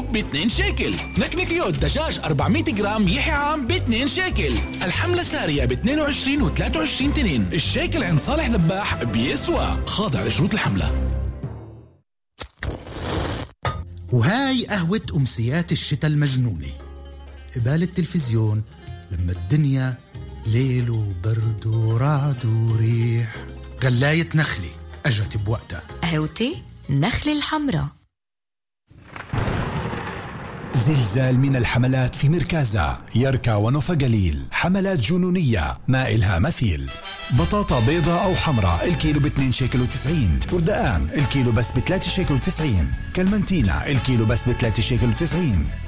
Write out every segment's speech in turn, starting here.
كيلو ب 2 شيكل نكنكيوت دجاج 400 جرام يحيى عام ب 2 شيكل. الحملة سارية ب 22 و 23 تنين. الشيكل عند صالح ذباح بيسوى. خاضع لشروط الحملة. وهاي قهوة أمسيات الشتاء المجنونة. قبال التلفزيون لما الدنيا ليل وبرد ورعد وريح. قلاية نخلة أجت بوقتها. قهوتي نخلة الحمراء. زلزال من الحملات في مركزها يركا ونوفا قليل حملات جنونية ما إلها مثيل. بطاطا بيضاء أو حمراء الكيلو ب 2 شيكل و90 بردقان الكيلو بس ب 3 شيكل و90 كلمنتينا الكيلو بس ب 3 شيكل و90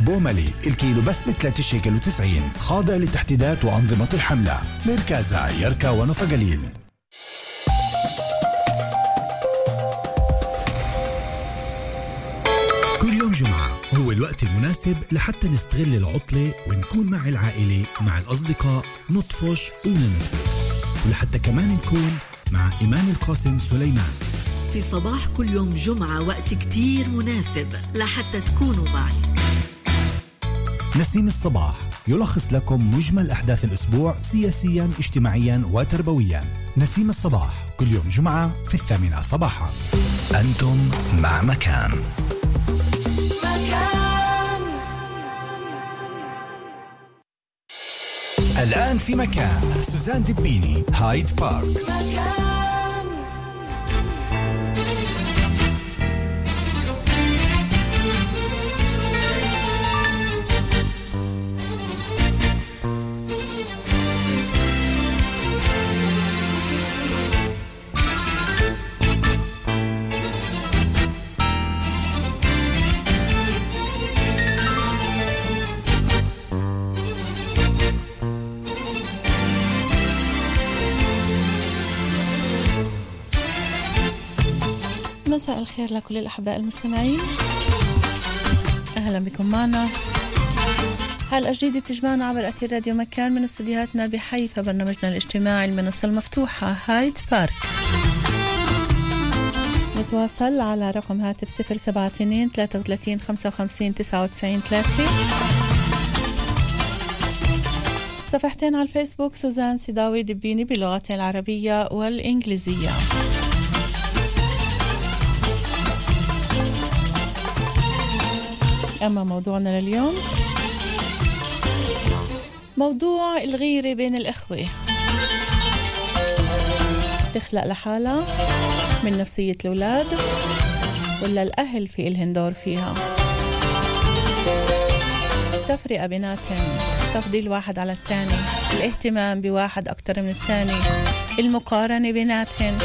بوملي الكيلو بس ب 3 شيكل و90 خاضع لتحديدات وأنظمة الحملة. مركزها يركا ونوفا قليل هو الوقت المناسب لحتى نستغل العطلة ونكون مع العائلة مع الأصدقاء نطفش وننبسط ولحتى كمان نكون مع إيمان القاسم سليمان. في صباح كل يوم جمعة وقت كتير مناسب لحتى تكونوا معي. نسيم الصباح يلخص لكم مجمل أحداث الأسبوع سياسيا اجتماعيا وتربويا. نسيم الصباح كل يوم جمعة في الثامنة صباحا. أنتم مع مكان. الآن في مكان سوزان دبيني هايد بارك. مساء الخير لكل الأحباء المستمعين. أهلا بكم معنا. حلقة جديدة بتجمعنا عبر أثير راديو مكان من استديوهاتنا بحيفا برنامجنا الاجتماعي المنصة المفتوحة هايد بارك. نتواصل على رقم هاتف 072 33 55 99 3 صفحتين على الفيسبوك سوزان سيداوي دبيني باللغتين العربية والإنجليزية. أما موضوعنا لليوم؟ موضوع الغيرة بين الإخوة. تخلق لحالها من نفسية الأولاد ولا الأهل في إلهن دور فيها؟ تفرقة بيناتهم تفضيل واحد على الثاني الاهتمام بواحد أكتر من الثاني المقارنة بيناتهم.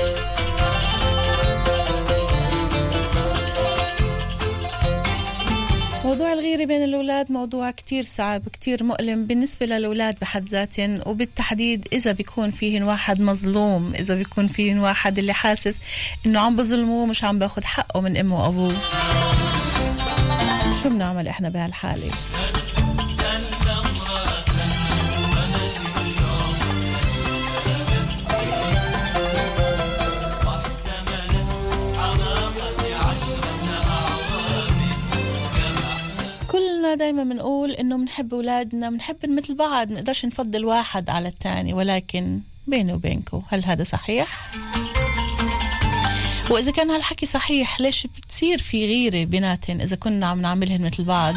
موضوع الغيرة بين الأولاد موضوع كتير صعب كتير مؤلم بالنسبة للأولاد بحد ذاتهم وبالتحديد إذا بيكون فيهن واحد مظلوم إذا بيكون فيهن واحد اللي حاسس إنه عم بظلموه مش عم باخد حقه من أمه وأبوه. شو بنعمل إحنا بهالحالة؟ كلنا دايما بنقول إنه بنحب أولادنا بنحب مثل بعض بنقدرش نفضل واحد على الثاني ولكن بيني وبينكم هل هذا صحيح؟ وإذا كان هالحكي صحيح ليش بتصير في غيرة بيناتن إذا كنا عم نعملهن مثل بعض؟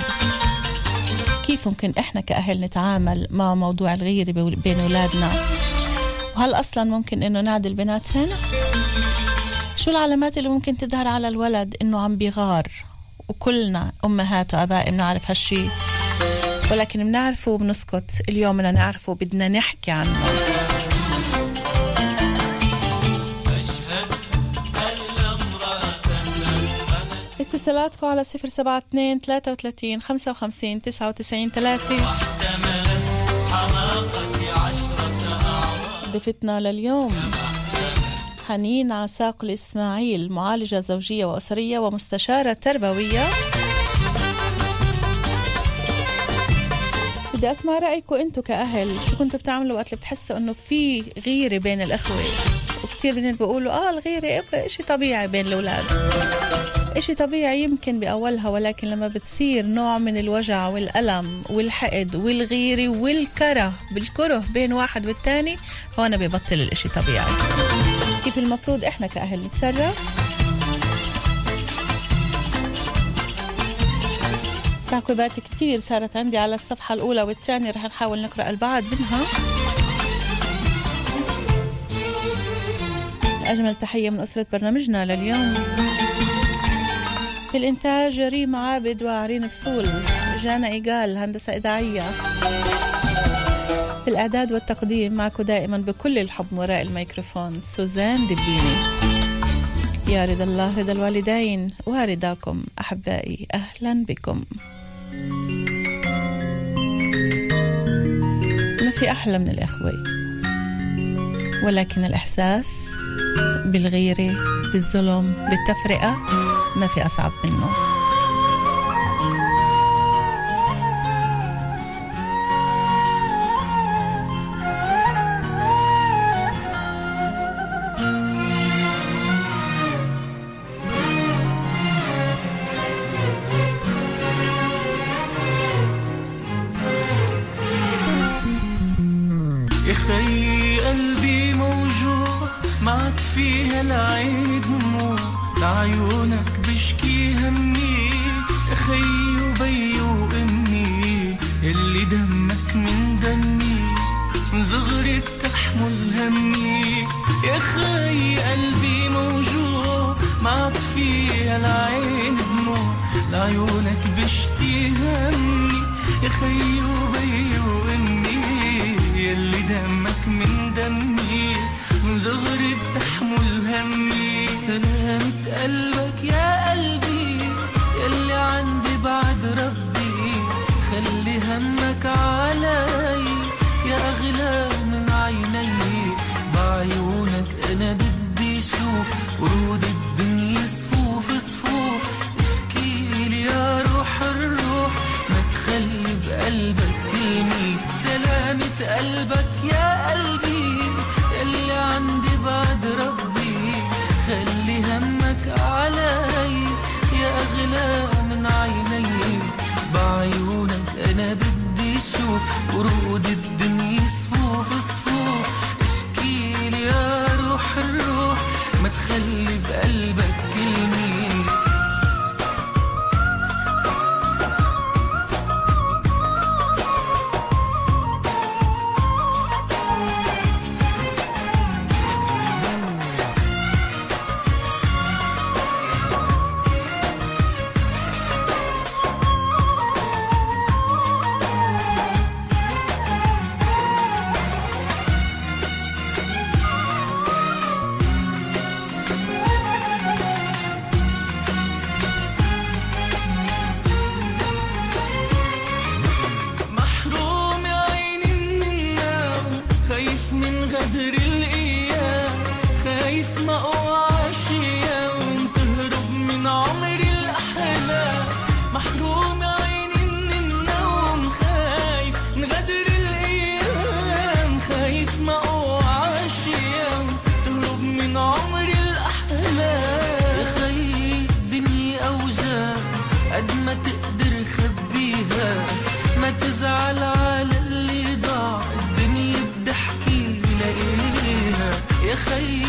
كيف ممكن إحنا كأهل نتعامل مع موضوع الغيرة بين أولادنا؟ وهل أصلا ممكن إنه نعدل بيناتهن؟ شو العلامات اللي ممكن تظهر على الولد إنه عم بيغار وكلنا أمهات واباء بنعرف هالشي. ولكن بنعرفه وبنسكت. اليوم بدنا نعرفه بدنا نحكي عنه. اتصالاتكم على صفر سبعة اتنين ثلاثة وثلاثين خمسة وخمسين تسعة وتسعين ثلاثة. ضيفتنا لليوم. حنين عساق الإسماعيل معالجة زوجية وأسرية ومستشارة تربوية. بدي أسمع رأيكم أنتم كأهل شو كنتوا بتعملوا وقت اللي بتحسوا إنه في غيرة بين الأخوة؟ وكتير منهم بيقولوا آه الغيرة شيء طبيعي بين الأولاد. إشي طبيعي يمكن بأولها ولكن لما بتصير نوع من الوجع والألم والحقد والغيرة والكره بالكره بين واحد والتاني هون ببطل الإشي طبيعي. كيف المفروض إحنا كأهل نتصرف؟ تعقيبات كتير صارت عندي على الصفحة الأولى والثانية رح نحاول نقرأ البعض منها. أجمل تحية من أسرة برنامجنا لليوم. في الإنتاج ريم عابد وعرين فصول جانا إيجال هندسة إذاعية. في الإعداد والتقديم معكم دائما بكل الحب وراء الميكروفون سوزان دبيني يا رضا الله رضا الوالدين ورضاكم أحبائي أهلا بكم. ما في أحلى من الإخوة ولكن الإحساس بالغيرة بالظلم بالتفرقة ما في أصعب منه. همي سلامة قلبك يا قلبي يلي عندي بعد ربي. خلي همك علي يا أغلى من عيني. بعيونك أنا بدي شوف ورود بدي شوف ورود على اللي ضاع الدنيا لاقيها يا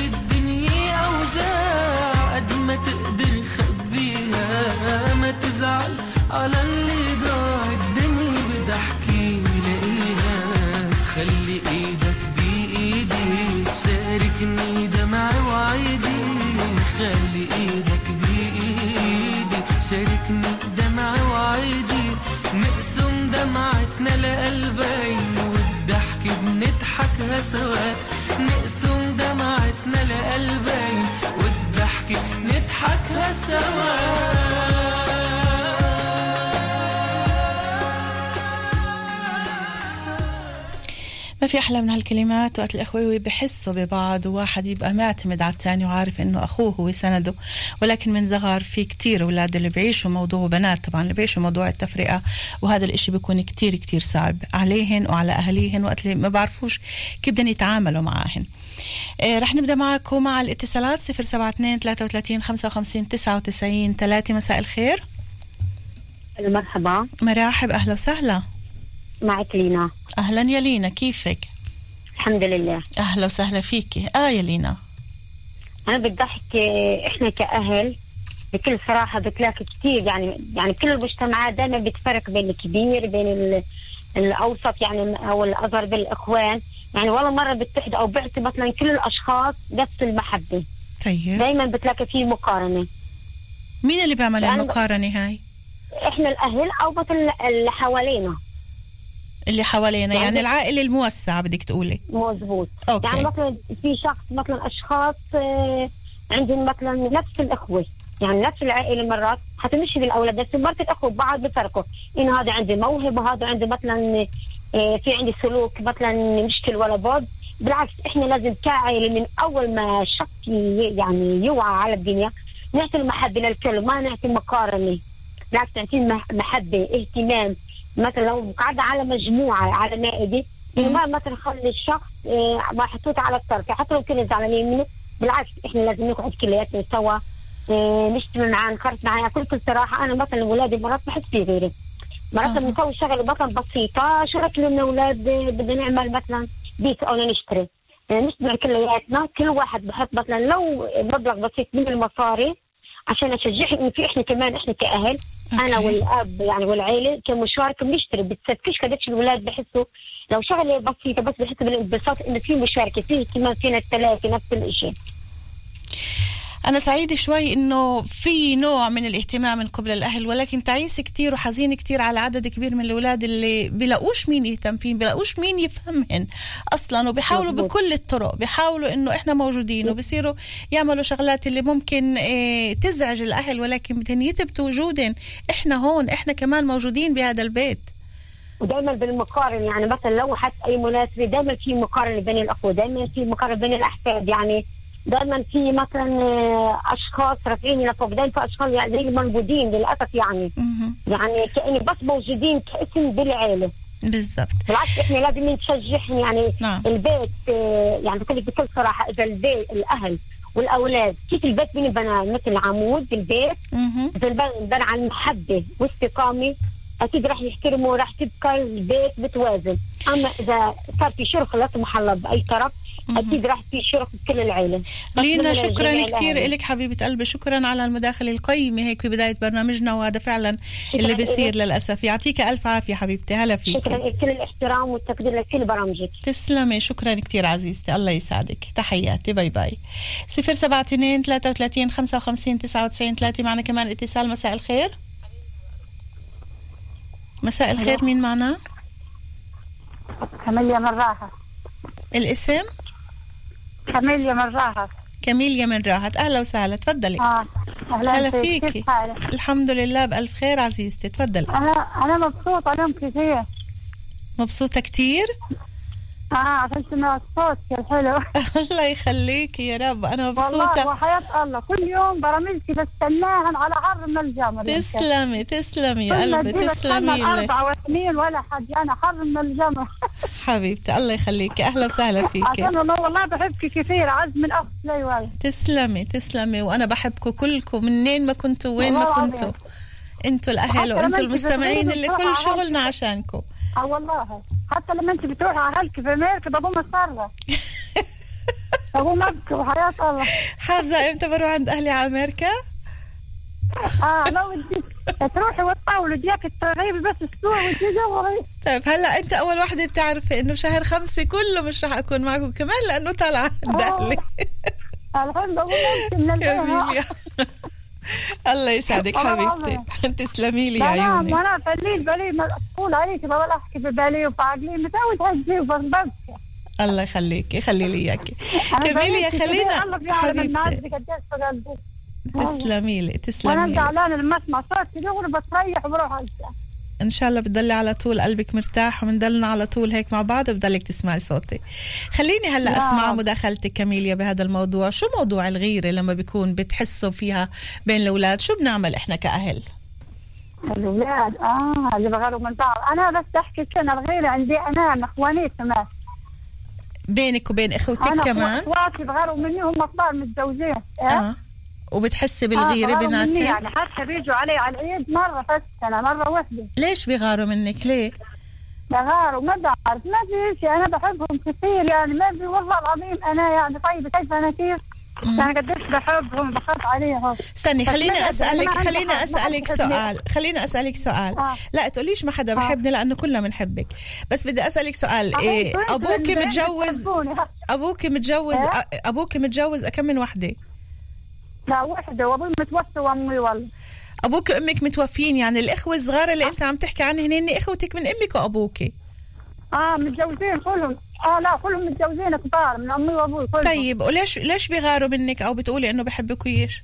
الدنيا أوجاع قد ما تقدر خبيها. ما تزعل على اللي ضاع الدنيا خلي إيدك بايدي شاركني دمعي وعيدي خلي إيدك سوا. نقسم دمعتنا لقلبين والضحك نضحكها سوا في أحلى من هالكلمات؟ وقت الأخوة بحسوا ببعض وواحد يبقى معتمد على الثاني وعارف إنه أخوه هو سنده. ولكن من صغار في كتير أولاد اللي بيعيشوا موضوع بنات طبعا اللي بيعيشوا موضوع التفرقة. وهذا الإشي بيكون كتير كتير صعب عليهن وعلى أهليهن وقت اللي ما بعرفوش كيف بدهم يتعاملوا معاهن. آه رح نبدأ معكم مع الاتصالات. 072 33 55 99 3 مساء الخير. مرحبا. مراحب أهلا وسهلا. معك لينا. أهلا يا لينا كيفك؟ الحمد لله. أهلا وسهلا فيكي آه يا لينا. أنا بدي احكي إحنا كأهل بكل صراحة بتلاقي كثير يعني يعني كل المجتمعات دائما بتفرق بين الكبير بين ال- الأوسط يعني أو الأصغر بين الإخوان. يعني ولا مرة بتحد أو بعطي مثلا كل الأشخاص نفس المحبة. طيب. دائما بتلاقي في مقارنة. مين اللي بيعمل المقارنة هاي؟ إحنا الأهل أو مثلا اللي حوالينا. اللي حوالينا يعني- يعني العائله الموسعه بدك تقولي. مزبوط. أوكي. يعني مثلا في شخص مثلا أشخاص آه، عندهم مثلا نفس الأخوة يعني نفس العائلة مرات حتمشي بالأولاد بس مرات الأخوة بعض بفرقوا. انه هذا عنده موهبة هذا عنده مثلا آه، في عندي سلوك مثلا مشكل ولا بعد بالعكس إحنا لازم كعائلة من أول ما شخص يعني يوعى على الدنيا نعطي المحبة للكل ما نعطي مقارنة. بالعكس نعطي مح- محبة اهتمام. مثلا لو قاعدة على مجموعة على مائده انه ما مثلا خلي الشخص آه، ما حطوه على الطرف حتى لو كنا زعلانين منه. بالعكس إحنا لازم نقعد كلياتنا سوا آه، نجتمع معاه نخرج معاه. كل كل صراحة أنا مثلا اولادي مرات بحس في غيري. مرات أها. لما نسوي شغله مثلا بسيطة شغلت لنا أولاد آه، بدنا نعمل مثلا بيت أو نشتري. آه، نجتمع كلياتنا. كل واحد بحط مثلا لو مبلغ بسيط من المصاري عشان أشجعهم في إحنا كمان إحنا كأهل. أنا أوكي. والأب يعني والعيلة كمشاركه بنشتري بتسكش قديش الأولاد بحسوا لو شغلة بسيطة بس بحسوا بالانبساط إنه في مشاركة في اهتمام فينا الثلاثه نفس الشيء أنا سعيدة شوي إنه في نوع من الاهتمام من قبل الأهل ولكن تعيس كتير وحزين كتير على عدد كبير من الأولاد اللي بيلاقوش مين يهتم فيهم بيلاقوش مين يفهمهن أصلا وبيحاولوا. بكل الطرق بيحاولوا إنه إحنا موجودين وبصيروا يعملوا شغلات اللي ممكن إيه تزعج الأهل ولكن بدهم يثبتوا وجودهم إحنا هون إحنا كمان موجودين بهذا البيت. ودائما بالمقارنة يعني مثلا لو حتى أي مناسبة دائما في مقارنة بين الاخوه دائما في مقارنة بين الأحفاد يعني دائما في مثلا آه، أشخاص رافعين لفوق. في أشخاص يعني المنبوذين للأسف يعني. يعني كأني بس موجودين كاسم بالعيلة. بالضبط. بالعكس إحنا لازم نشجعهم يعني. نعم. البيت آه، يعني بقول لك بكل صراحة إذا البيت الأهل والأولاد. كيف البيت بنبنى مثل عمود بالبيت مهم. إذا بنبنى على المحبه واستقامة أكيد راح يحترموا راح تبقى البيت متوازن. أما إذا صار في شرخ لا سمح الله بأي طرف أكيد راح في شرخ بكل العيله بس لينا شكرا كثير. لك حبيبة قلبي. شكرا على المداخلة القيمة هيك في بداية برنامجنا وهذا فعلا اللي بيصير إلك. للأسف. يعطيك ألف عافية حبيبتي. هلا فيك. شكرا كل الاحترام والتقدير لكل برامجك. تسلمي. شكرا كثير عزيزتي. الله يسعدك تحياتي. باي باي. صفر سبعة اتنين ثلاثة وثلاثين خمسة وخمسين تسعة وتسعين ثلاثة. معنا كمان اتصال. مساء الخير. مساء الخير. مين معنا؟ كاميليا من راحة. الاسم؟ كاميليا من راحه كميليا من راحت. أهلا وسهلا تفضلي. آه هلا فيكي. الحمد لله بألف خير عزيزتي تفضلي. أنا أنا مبسوطة اليوم كثير. مبسوطة كتير آه عشان سمعت صوتك الحلو الله يخليكي يا رب. أنا والله مبسوطة. وحياة الله. كل يوم برامجك بستناها على حر من الجمر تسلمي تسلمي يا قلبي تسلمي لي. الأربعة واثنين ولا حد. أنا حر من الجمر حبيبتي الله يخليكي أهلا وسهلا فيكي عشان والله والله بحبك كثير. عز من أخت ليوال تسلمي تسلمي. وأنا بحبكم كلكم. منين ما كنتوا وين ما والله. كنتوا. أنتوا الأهل وأنتوا أنت المستمعين اللي كل شغلنا عشانكم. آه والله. حتى لما انت بتروحي على هلك في أمريكا بقوم اتصرف بقوم ابكي وحياة الله حافظة إمتى بروح عند أهلي على أمريكا؟ آه لو انت تروحي وتطاولي ديك تغيبي بس أسبوع وتجي طيب هلأ أنت أول وحدة بتعرفي إنه شهر خمسة كله مش رح أكون معكم كمان لأنه طالعة عند. أهلي بقوم امشي من الله يسعدك حبيبتي. تسلمي لي يا عيوني وأنا فليل بلي مسؤول عليك بقول أحكي ببالي وبعقلي متعود هالشي بس بس. الله يخليكي خلي لي اياكي كميليا خلينا. حبيبتي. تسلمي لي وأنا تسلمي لي. زعلانة لما أسمع صوت كده وأنا بتريح وبروح أنسى. إن شاء الله بتضلي على طول قلبك مرتاح وبنضلنا على طول هيك مع بعض وبضلك تسمعي صوتي. خليني هلأ يا أسمع. مداخلتك كاميليا بهذا الموضوع. شو موضوع الغيرة لما بيكون بتحسوا فيها بين الأولاد؟ شو بنعمل إحنا كأهل؟ الأولاد آه اللي بغيروا من بعض. أنا بس أحكي سنه الغيرة عندي أنا إخواني كمان. بينك وبين إخوتك أنا كمان؟ أخواتي بغيروا مني هم كبار متجوزين إيه؟ آه. وبتحسي بالغيرة آه بغيروا مني بيناتهم يعني حتى بيجوا علي على العيد مرة بس أنا مرة واحدة ليش بيغاروا منك؟ ليه؟ بغاروا ما بعرف ما في شيء أنا بحبهم كثير يعني ما في والله العظيم أنا يعني طيب كيف أنا كيف؟ يعني قديش بحبهم بخاف عليهم. استني خليني أسألك خليني أسألك بحبني. سؤال خليني أسألك سؤال. آه. لا تقوليش ما حدا آه. بحبني لأنه كلنا بنحبك. بس بدي أسألك سؤال إيه أنتوا- أنتوا أبوك اللي متجوز بتحبوني. أبوك متجوز إيه؟ أ- أبوك متجوز كم من وحدة؟ لا وحدة وأبوي متوفى وأمي والله. أبوك وأمك متوفين يعني الإخوة الصغار اللي أنت عم تحكي عنهم هن إخوتك من أمك وأبوك. آه متجوزين كلهم. آه لا كلهم متجوزين كبار من أمي وأبوي كلهم. طيب وليش ليش بيغاروا منك؟ أو بتقولي إنه بحبكويش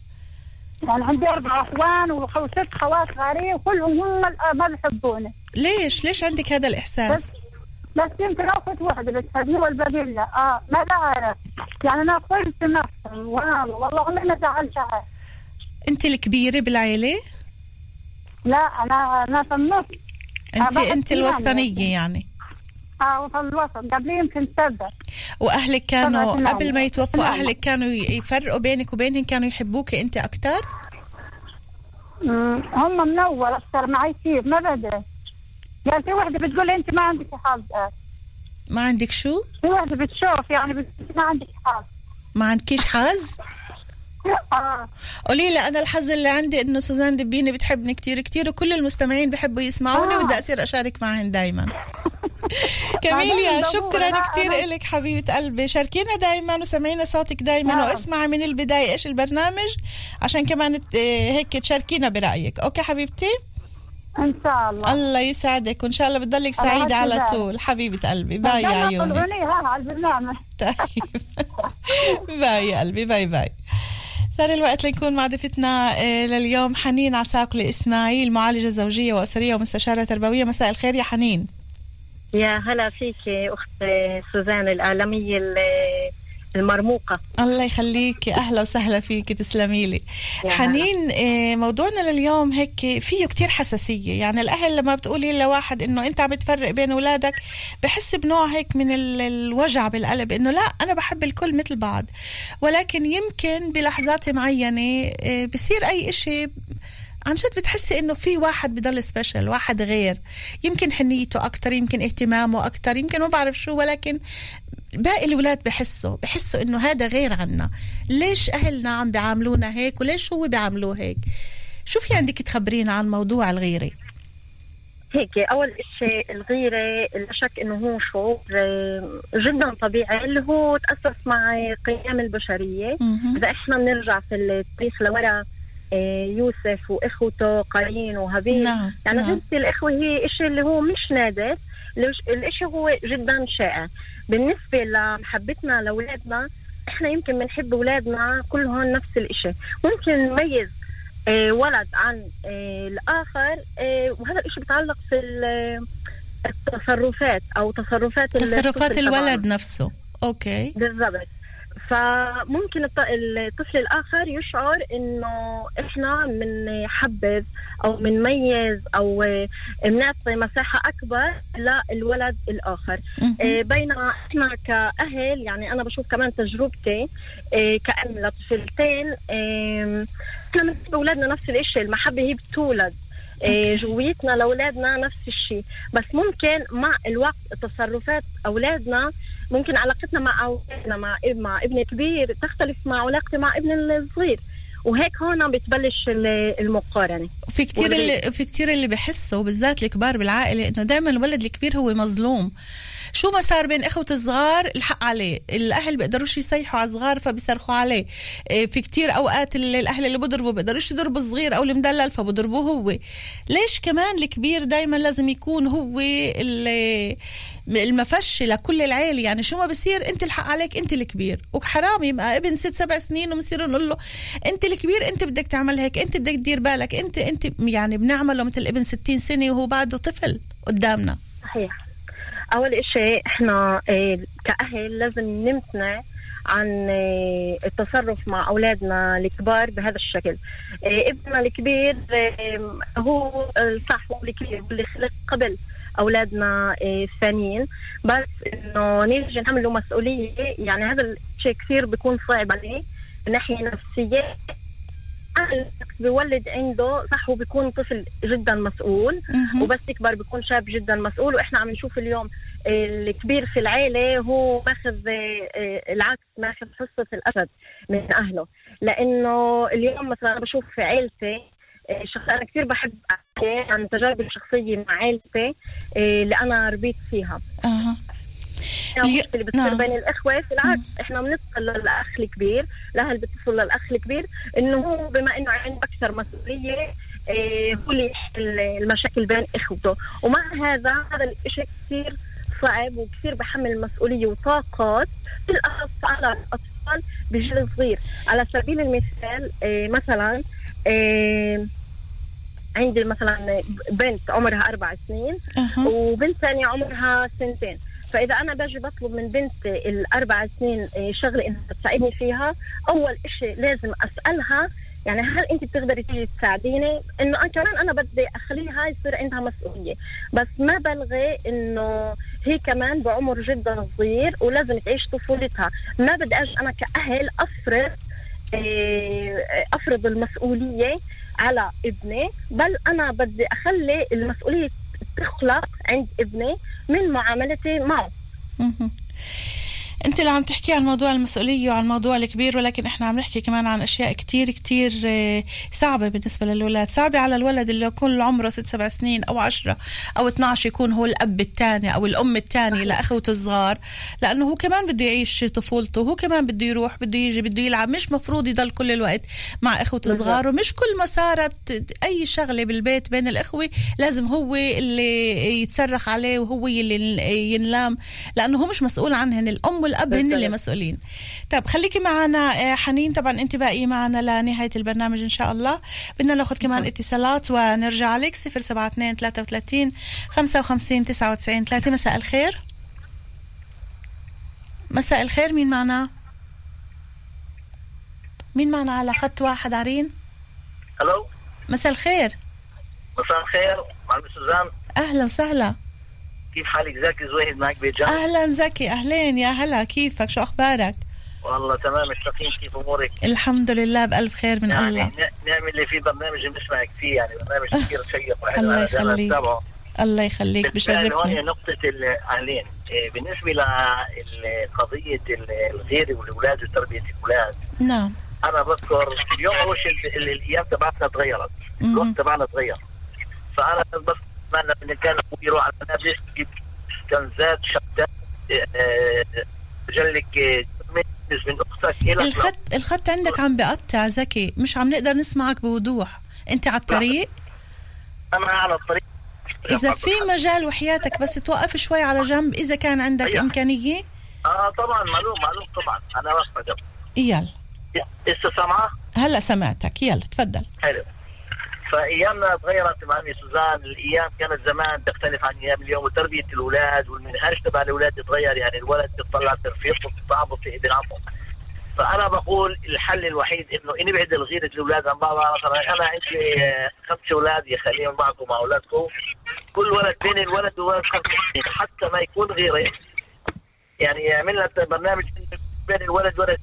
يعني عندي أربع إخوان وست خوات صغارين وكلهم هم ال- ما بيحبوني. ليش؟ ليش عندك هذا الإحساس؟ بس بس يمكن اخت واحدة والباقي لا. آه ما بعرف. يعني أنا قلت نفسي والله ما زعلت أحد. أنت الكبيرة بالعيلة لا أنا أنا في النص انت أنت يعني. الوسطانية يعني آه وفي الوسط قبل يمكن سبع وأهلك كانوا. قبل ما يتوفوا نعم. أهلك كانوا يفرقوا بينك وبينهم كانوا يحبوك أنت أكثر هم من أول أكثر معي كيف ما بدري يعني في وحدة بتقول أنت ما عندك حظ. ما عندك شو؟ وحده بتشوف؟ يعني ما عندك حظ ما عندكيش حظ آه. قولي لي أنا الحظ اللي عندي إنه سوزان دبيني بتحبني كتير كتير وكل المستمعين بحبوا يسمعوني آه. وبدي أصير أشارك معهم دايما. كاميليا. شكرا كتير إلك حبيبة قلبي. شاركينا دايما وسمعينا صوتك دايما نعم. واسمعي من البداية إيش البرنامج عشان كمان هيك تشاركينا برأيك. okay حبيبتي؟ إن شاء الله. الله يسعدك وإن شاء الله بتضلك سعيدة على. طول. حبيبة قلبي باي يا عيوني على البرنامج. طيب. باي يا قلبي باي باي. صار الوقت لنكون مع ضيفتنا آه، لليوم حنين عساقلي اسماعيل معالجة زوجية وأسرية ومستشارة تربوية. مساء الخير يا حنين. يا هلا فيك أخت سوزان الإعلامية ال- المرموقة. الله يخليك. أهلا وسهلا فيك تسلمي لي. حنين آه، موضوعنا لليوم هيك فيه كتير حساسية. يعني الأهل لما بتقولي لواحد إنه أنت عم بتفرق بين أولادك بحس بنوع هيك من ال- الوجع بالقلب إنه لا أنا بحب الكل مثل بعض. ولكن يمكن بلحظات معينة آه، بصير أي إشي عن جد بتحسي إنه في واحد بضل سبيشل واحد غير. يمكن حنيته أكتر يمكن اهتمامه أكتر يمكن ما بعرف شو ولكن باقي الاولاد بحسوا بحسوا إنه هذا غير عنا. ليش أهلنا عم بيعاملونا هيك وليش هو بيعاملوه هيك؟ شو في عندك تخبرينا عن موضوع الغيرة؟ هيك أول شيء الغيرة لا شك إنه هو شعور آه، جدا طبيعي اللي هو تأسس مع قيم البشرية. مهم. إذا إحنا بنرجع في التاريخ لورا آه، يوسف وإخوته قايين وهابيل. نعم يعني نعم. جنس الإخوة هي إشي اللي هو مش نادر. الإشي هو جدا شائع؟ بالنسبة لمحبتنا لأولادنا إحنا يمكن بنحب أولادنا كلهم نفس الإشي. ممكن نميز آه، ولد عن آه، الآخر آه، وهذا الإشي بيتعلق في ال- التصرفات أو تصرفات تصرفات الطفل طبعاً. الولد نفسه. أوكي. بالضبط. فممكن الط- الطفل الآخر يشعر إنه إحنا بنحبذ أو بنميز أو بنعطي مساحة أكبر للولد الآخر. إيه، بينما إحنا كأهل يعني أنا بشوف كمان تجربتي إيه، كأم لطفلتين إيه، إحنا بنحب أولادنا نفس الشيء المحبة هي بتولد. إيه، جويتنا لأولادنا نفس الشيء بس ممكن مع الوقت تصرفات أولادنا ممكن علاقتنا مع أولادنا مع مع ابن كبير تختلف مع علاقتي مع ابن الصغير وهيك هون بتبلش ال- المقارنة في كتير. اللي في كتير اللي بحسوا بالذات الكبار بالعائلة إنه دائما الولد الكبير هو مظلوم شو ما صار بين اخوته الصغار الحق عليه. الاهل بيقدروش يسيحوا على الصغار فبيصرخوا عليه. إيه، في كتير اوقات ال- الاهل اللي بضربوا بيقدروش يضربوا الصغير أو المدلل فبضربوه هو. ليش كمان الكبير دايما لازم يكون هو ال- المفش لكل العيله يعني شو ما بصير انت الحق عليك انت الكبير. وحرام يبقى ابن ست سبع سنين وبنصير نقول له انت الكبير انت بدك تعمل هيك انت بدك تدير بالك انت انت يعني بنعمله مثل ابن 60 سنة وهو بعده طفل قدامنا. صحيح. أول إشي إحنا آه، كأهل لازم نمتنع عن آه، التصرف مع أولادنا الكبار بهذا الشكل. آه، ابننا الكبير هو صح هو الكبير واللي خلق قبل أولادنا الثانيين. بس إنه نيجي نحمل له مسؤولية يعني هذا الشيء كثير بيكون صعب عليه من ناحيه نفسية بيولد عنده صح هو بيكون طفل جدا مسؤول. وبس يكبر بيكون شاب جدا مسؤول. وإحنا عم نشوف اليوم الكبير في العيلة هو ماخذ آه، العكس ماخذ حصة الأسد من أهله. لأنه اليوم مثلا أنا بشوف في عيلتي آه، شخص أنا كثير بحب أحكي عن تجاربي الشخصية مع عيلتي آه، اللي أنا ربيت فيها. أها. يعني اليو- اللي بتصير نعم. بين الإخوة. في العكس إحنا بنتصل للأخ الكبير الاهل بتصل للأخ الكبير إنه هو بما إنه عنده أكثر مسؤولية آه، هو اللي يحل المشاكل بين إخوته. ومع هذا هذا الشيء كثير صعب وكثير بحمل مسؤوليه وطاقات بالأخص على الأطفال بجيل صغير. على سبيل المثال آه، مثلا آه، عندي مثلا بنت عمرها أربع سنين وبنت ثانية عمرها سنتين. فإذا أنا باجي بطلب من بنتي الأربع سنين إيه، شغلة إنها تساعدني فيها أول إشي لازم أسألها يعني هل أنت بتقدري تيجي تساعديني؟ إنه أنا كمان أنا بدي أخليها يصير عندها مسؤولية بس ما بلغي إنه هي كمان بعمر جدا صغير ولازم تعيش طفولتها ما بدي أجي أنا كأهل أفرض إيه، أفرض المسؤولية على ابني بل أنا بدي أخلي المسؤولية تخلق عند ابني من معاملتي معه. أنت اللي عم تحكي عن موضوع المسؤولية وعن الموضوع الكبير ولكن إحنا عم نحكي كمان عن أشياء كتير كتير آه، صعبة بالنسبة للولاد. صعبة على الولد اللي يكون عمره ست سبع سنين أو عشرة أو 12 يكون هو الأب الثاني أو الأم الثانية لأخوته الصغار لأنه هو كمان بده يعيش طفولته هو كمان بده يروح بده يجي بده يلعب. مش مفروض يضل كل الوقت مع أخوته الصغار ومش كل ما صارت أي شغلة بالبيت بين الأخوة لازم هو اللي يتصرخ عليه وهو اللي ينلام لأنه هو مش مسؤول عنهن. الأم والاب هن اللي مسؤولين. طب خليكي معنا آه، حنين طبعا انت باقي معنا لنهاية البرنامج إن شاء الله. بدنا ناخذ كمان اتصالات ونرجع عليك 072 33 55 99 3 مساء الخير. مساء الخير. مين معنا؟ مين معنا على خط واحد؟ عرين. ألو مساء الخير. مساء الخير. معلم سوزان. أهلا وسهلا. كيف حالك؟ زكي زويد معك بيجان أهلا زكي أهلين يا هلا كيفك؟ شو أخبارك؟ والله تمام مشتاقين كيف أمورك؟ الحمد لله بألف خير من يعني الله. ن- نعمل اللي في برنامج بنسمعك فيه يعني برنامج كثير شيق وحلو. الله يخليك. الله يخليك بالفعل هون بشرفني. نقطة الأهلين. إيه، بالنسبة لقضية الغيرة والأولاد وتربية الأولاد. نعم. أنا بذكر اليوم أول شيء ال- ال- الأيام تبعتنا تغيرت. الوقت تبعنا تغير. فأنا بس أتمنى إن كان يروح على الملابس يجيب كنزات شتات جلك آه، من أختك. إلى الخط الخط عندك عم بقطع زكي مش عم نقدر نسمعك بوضوح. أنت على الطريق؟ أنا على الطريق. إذا في مجال وحياتك بس توقف شوي على جنب إذا كان عندك أيوة. إمكانية؟ آه طبعا معلوم معلوم طبعا. أنا واقفة جنب. يلا. لسه سامعة؟ هلا سمعتك. يلا تفضل. حلو. فأيامنا تغيرت معلمي سوزان. الأيام كانت زمان تختلف عن أيام اليوم وتربية الأولاد والمنهاج تبع الأولاد يتغير. يعني الولد بيطلع برفيقه ابن عمه فأنا بقول الحل الوحيد إنه نبعد الغيرة الأولاد عن بعض. مثلا أنا عندي خمس أولاد يخليهم معكم مع أولادكم. كل ولد بين الولد وولد حتى ما يكون غيرة. يعني يعمل لنا برنامج بين الولد والولد.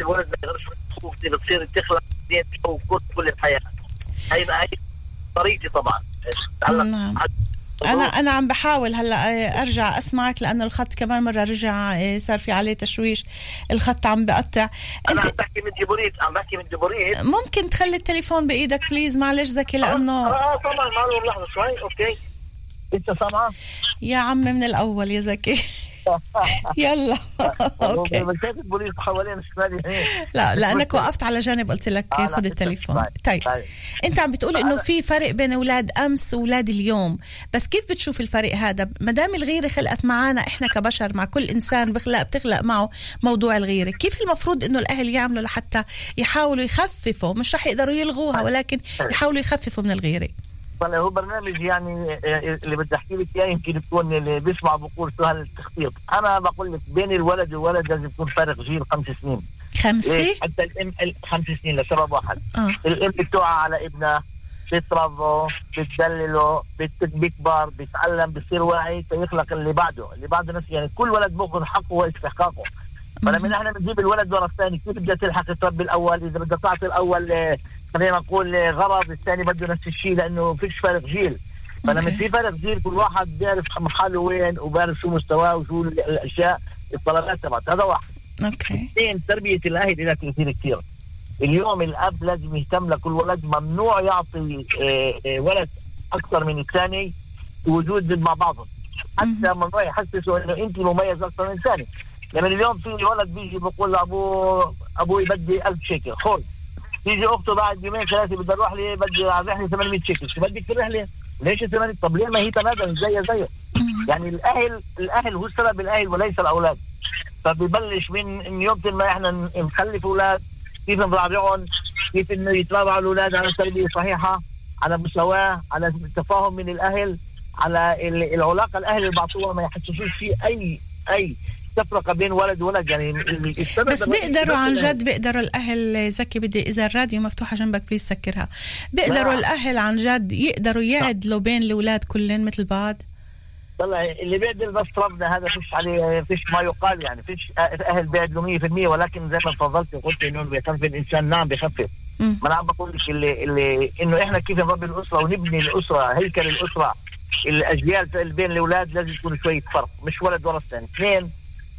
الولد ما دي بتصير تخلق كل الحياة. هي هي طريقتي طبعا. نعم. أنا أنا عم بحاول هلأ آه، أرجع أسمعك لأنه الخط كمان مرة رجع آه، صار في عليه تشويش. الخط عم بقطع. أنا عم بحكي من ديبوريت عم بحكي من ديبوريت ممكن تخلي التليفون بإيدك please معلش زكي لأنه آه طبعا معلوم لحظة شوي. okay. أنت سامعة؟ يا عم من الأول يا زكي يلا. أوكي. بس شايف البوليس حوالين لا لانك وقفت على جانب قلت لك آه، خذ التليفون. طيب، طيب. طيب. أنت عم بتقول إنه في فرق بين أولاد أمس وأولاد اليوم. بس كيف بتشوف الفرق هذا؟ ما دام الغيرة خلقت معنا إحنا كبشر مع كل إنسان بخلق بتخلق معه موضوع الغيرة. كيف المفروض إنه الأهل يعملوا لحتى يحاولوا يخففوا؟ مش رح يقدروا يلغوها ولكن يحاولوا يخففوا من الغيرة. طلع هو برنامج يعني اللي بدي أحكي لك إياه يمكن تكون اللي بيسمع بقول سهل التخطيط أنا بقول لك بين الولد والولد لازم يكون فارق جيل خمس سنين. خمسه ليش؟ حتى الام ال- خمس سنين لسبب واحد. آه. الإم بتوعى على ابنها بتربه بتدلله بت- بيكبر بيتعلم بيصير واعي فيخلق اللي بعده. اللي بعده نفس يعني كل ولد بياخذ حقه واستحقاقه. فلما نحن بنجيب الولد ورا الثاني كيف بدها تلحق تربي الأول؟ إذا بدها تعطي الأول آه، خلينا نقول غرض الثاني بده نفس الشيء لأنه فيش فرق جيل. فلما. في فرق جيل كل واحد بيعرف محله وين وبيعرف شو مستواه وشو الأشياء الطلبات تبعته. هذا واحد. أوكي. اثنين تربية الأهل لها تاثير كثير. اليوم الأب لازم يهتم لكل ولد ممنوع يعطي آه، آه، ولد أكثر من الثاني وجود مع بعضهم حتى ممنوع يحسسه إنه انت مميز أكثر من الثاني. لما اليوم في ولد بيجي بقول لأبوه أبوي بدي 1000 شيكل خذ. تيجي أخته بعد يومين ثلاثة بدي أروح لي بدي على رحله 800 شيكل. شو بدك في الرحله؟ ليش 800 طب ليه ما هي تماما زي زيه يعني الأهل الأهل هو السبب الأهل وليس الأولاد. فبيبلش من من يوم ما إحنا نخلف أولاد كيف نراجعهم كيف إنه يتربعوا الأولاد؟ على تربيه صحيحه على مساواه على تفاهم من الأهل على ال- العلاقة الأهل اللي بعطوها ما يحسسوش في اي أي تفرقه بين ولد وولد يعني بس بيقدروا عن. جد بيقدروا الأهل زكي بدي إذا الراديو مفتوحة جنبك please سكرها بيقدروا لا. الأهل عن جد يقدروا يعدلوا بين الأولاد كلهم مثل بعض طلع اللي بيعدل بس ربنا هذا فيش عليه فيش ما يقال يعني فيش أهل بيعدلوا 100% ولكن زي ما تفضلت قلت إنه بيخفف الإنسان نعم بيخفف. ما أنا عم بقول لك اللي اللي إنه إحنا كيف نربي الأسرة ونبني الأسرة هيكل الأسرة الأجيال بين الأولاد لازم يكون شوية فرق مش ولد ورا الثاني اثنين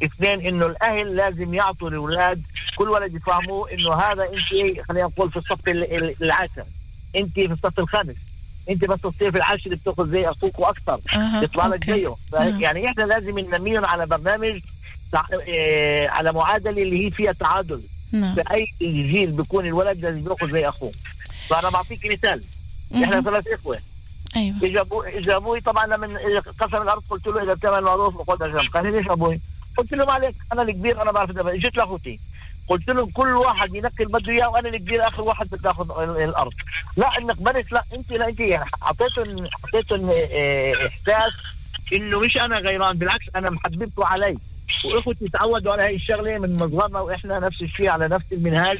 اثنين انه الاهل لازم يعطوا الاولاد كل ولد يفهموا انه هذا انت خلينا نقول في الصف ال- ال- العاشر. انت في الصف الخامس. انت بس تصير في العاشر بتاخذ زي أخوك وأكثر. يطلع لك. زيه. نعم. يعني إحنا لازم ننميهم على برنامج تع... إيه على معادلة اللي هي فيها تعادل. نعم. في أي جيل بيكون الولد لازم ياخذ زي أخوه. فأنا بعطيك مثال. إحنا. ثلاث إخوة. أيوه. اجى أبوي طبعا لما قسم الأرض قلت له إذا بتعمل معروف خذ جنب قال لي ليش أبوي؟ قلت له ما عليك أنا الكبير أنا بعرف أدبر. جيت لأخوتي قلت له كل واحد ينقي اللي بده إياه وأنا الكبير آخر واحد بدي اخذ ال- الأرض لا إنك بنت لا انت لا أنت يعني أعطيتهم آه، إحساس إنه مش أنا غيران بالعكس أنا محببته علي وأخوتي تعودوا على هاي الشغلة من مصغرنا وإحنا نفس الشيء على نفس المنهاج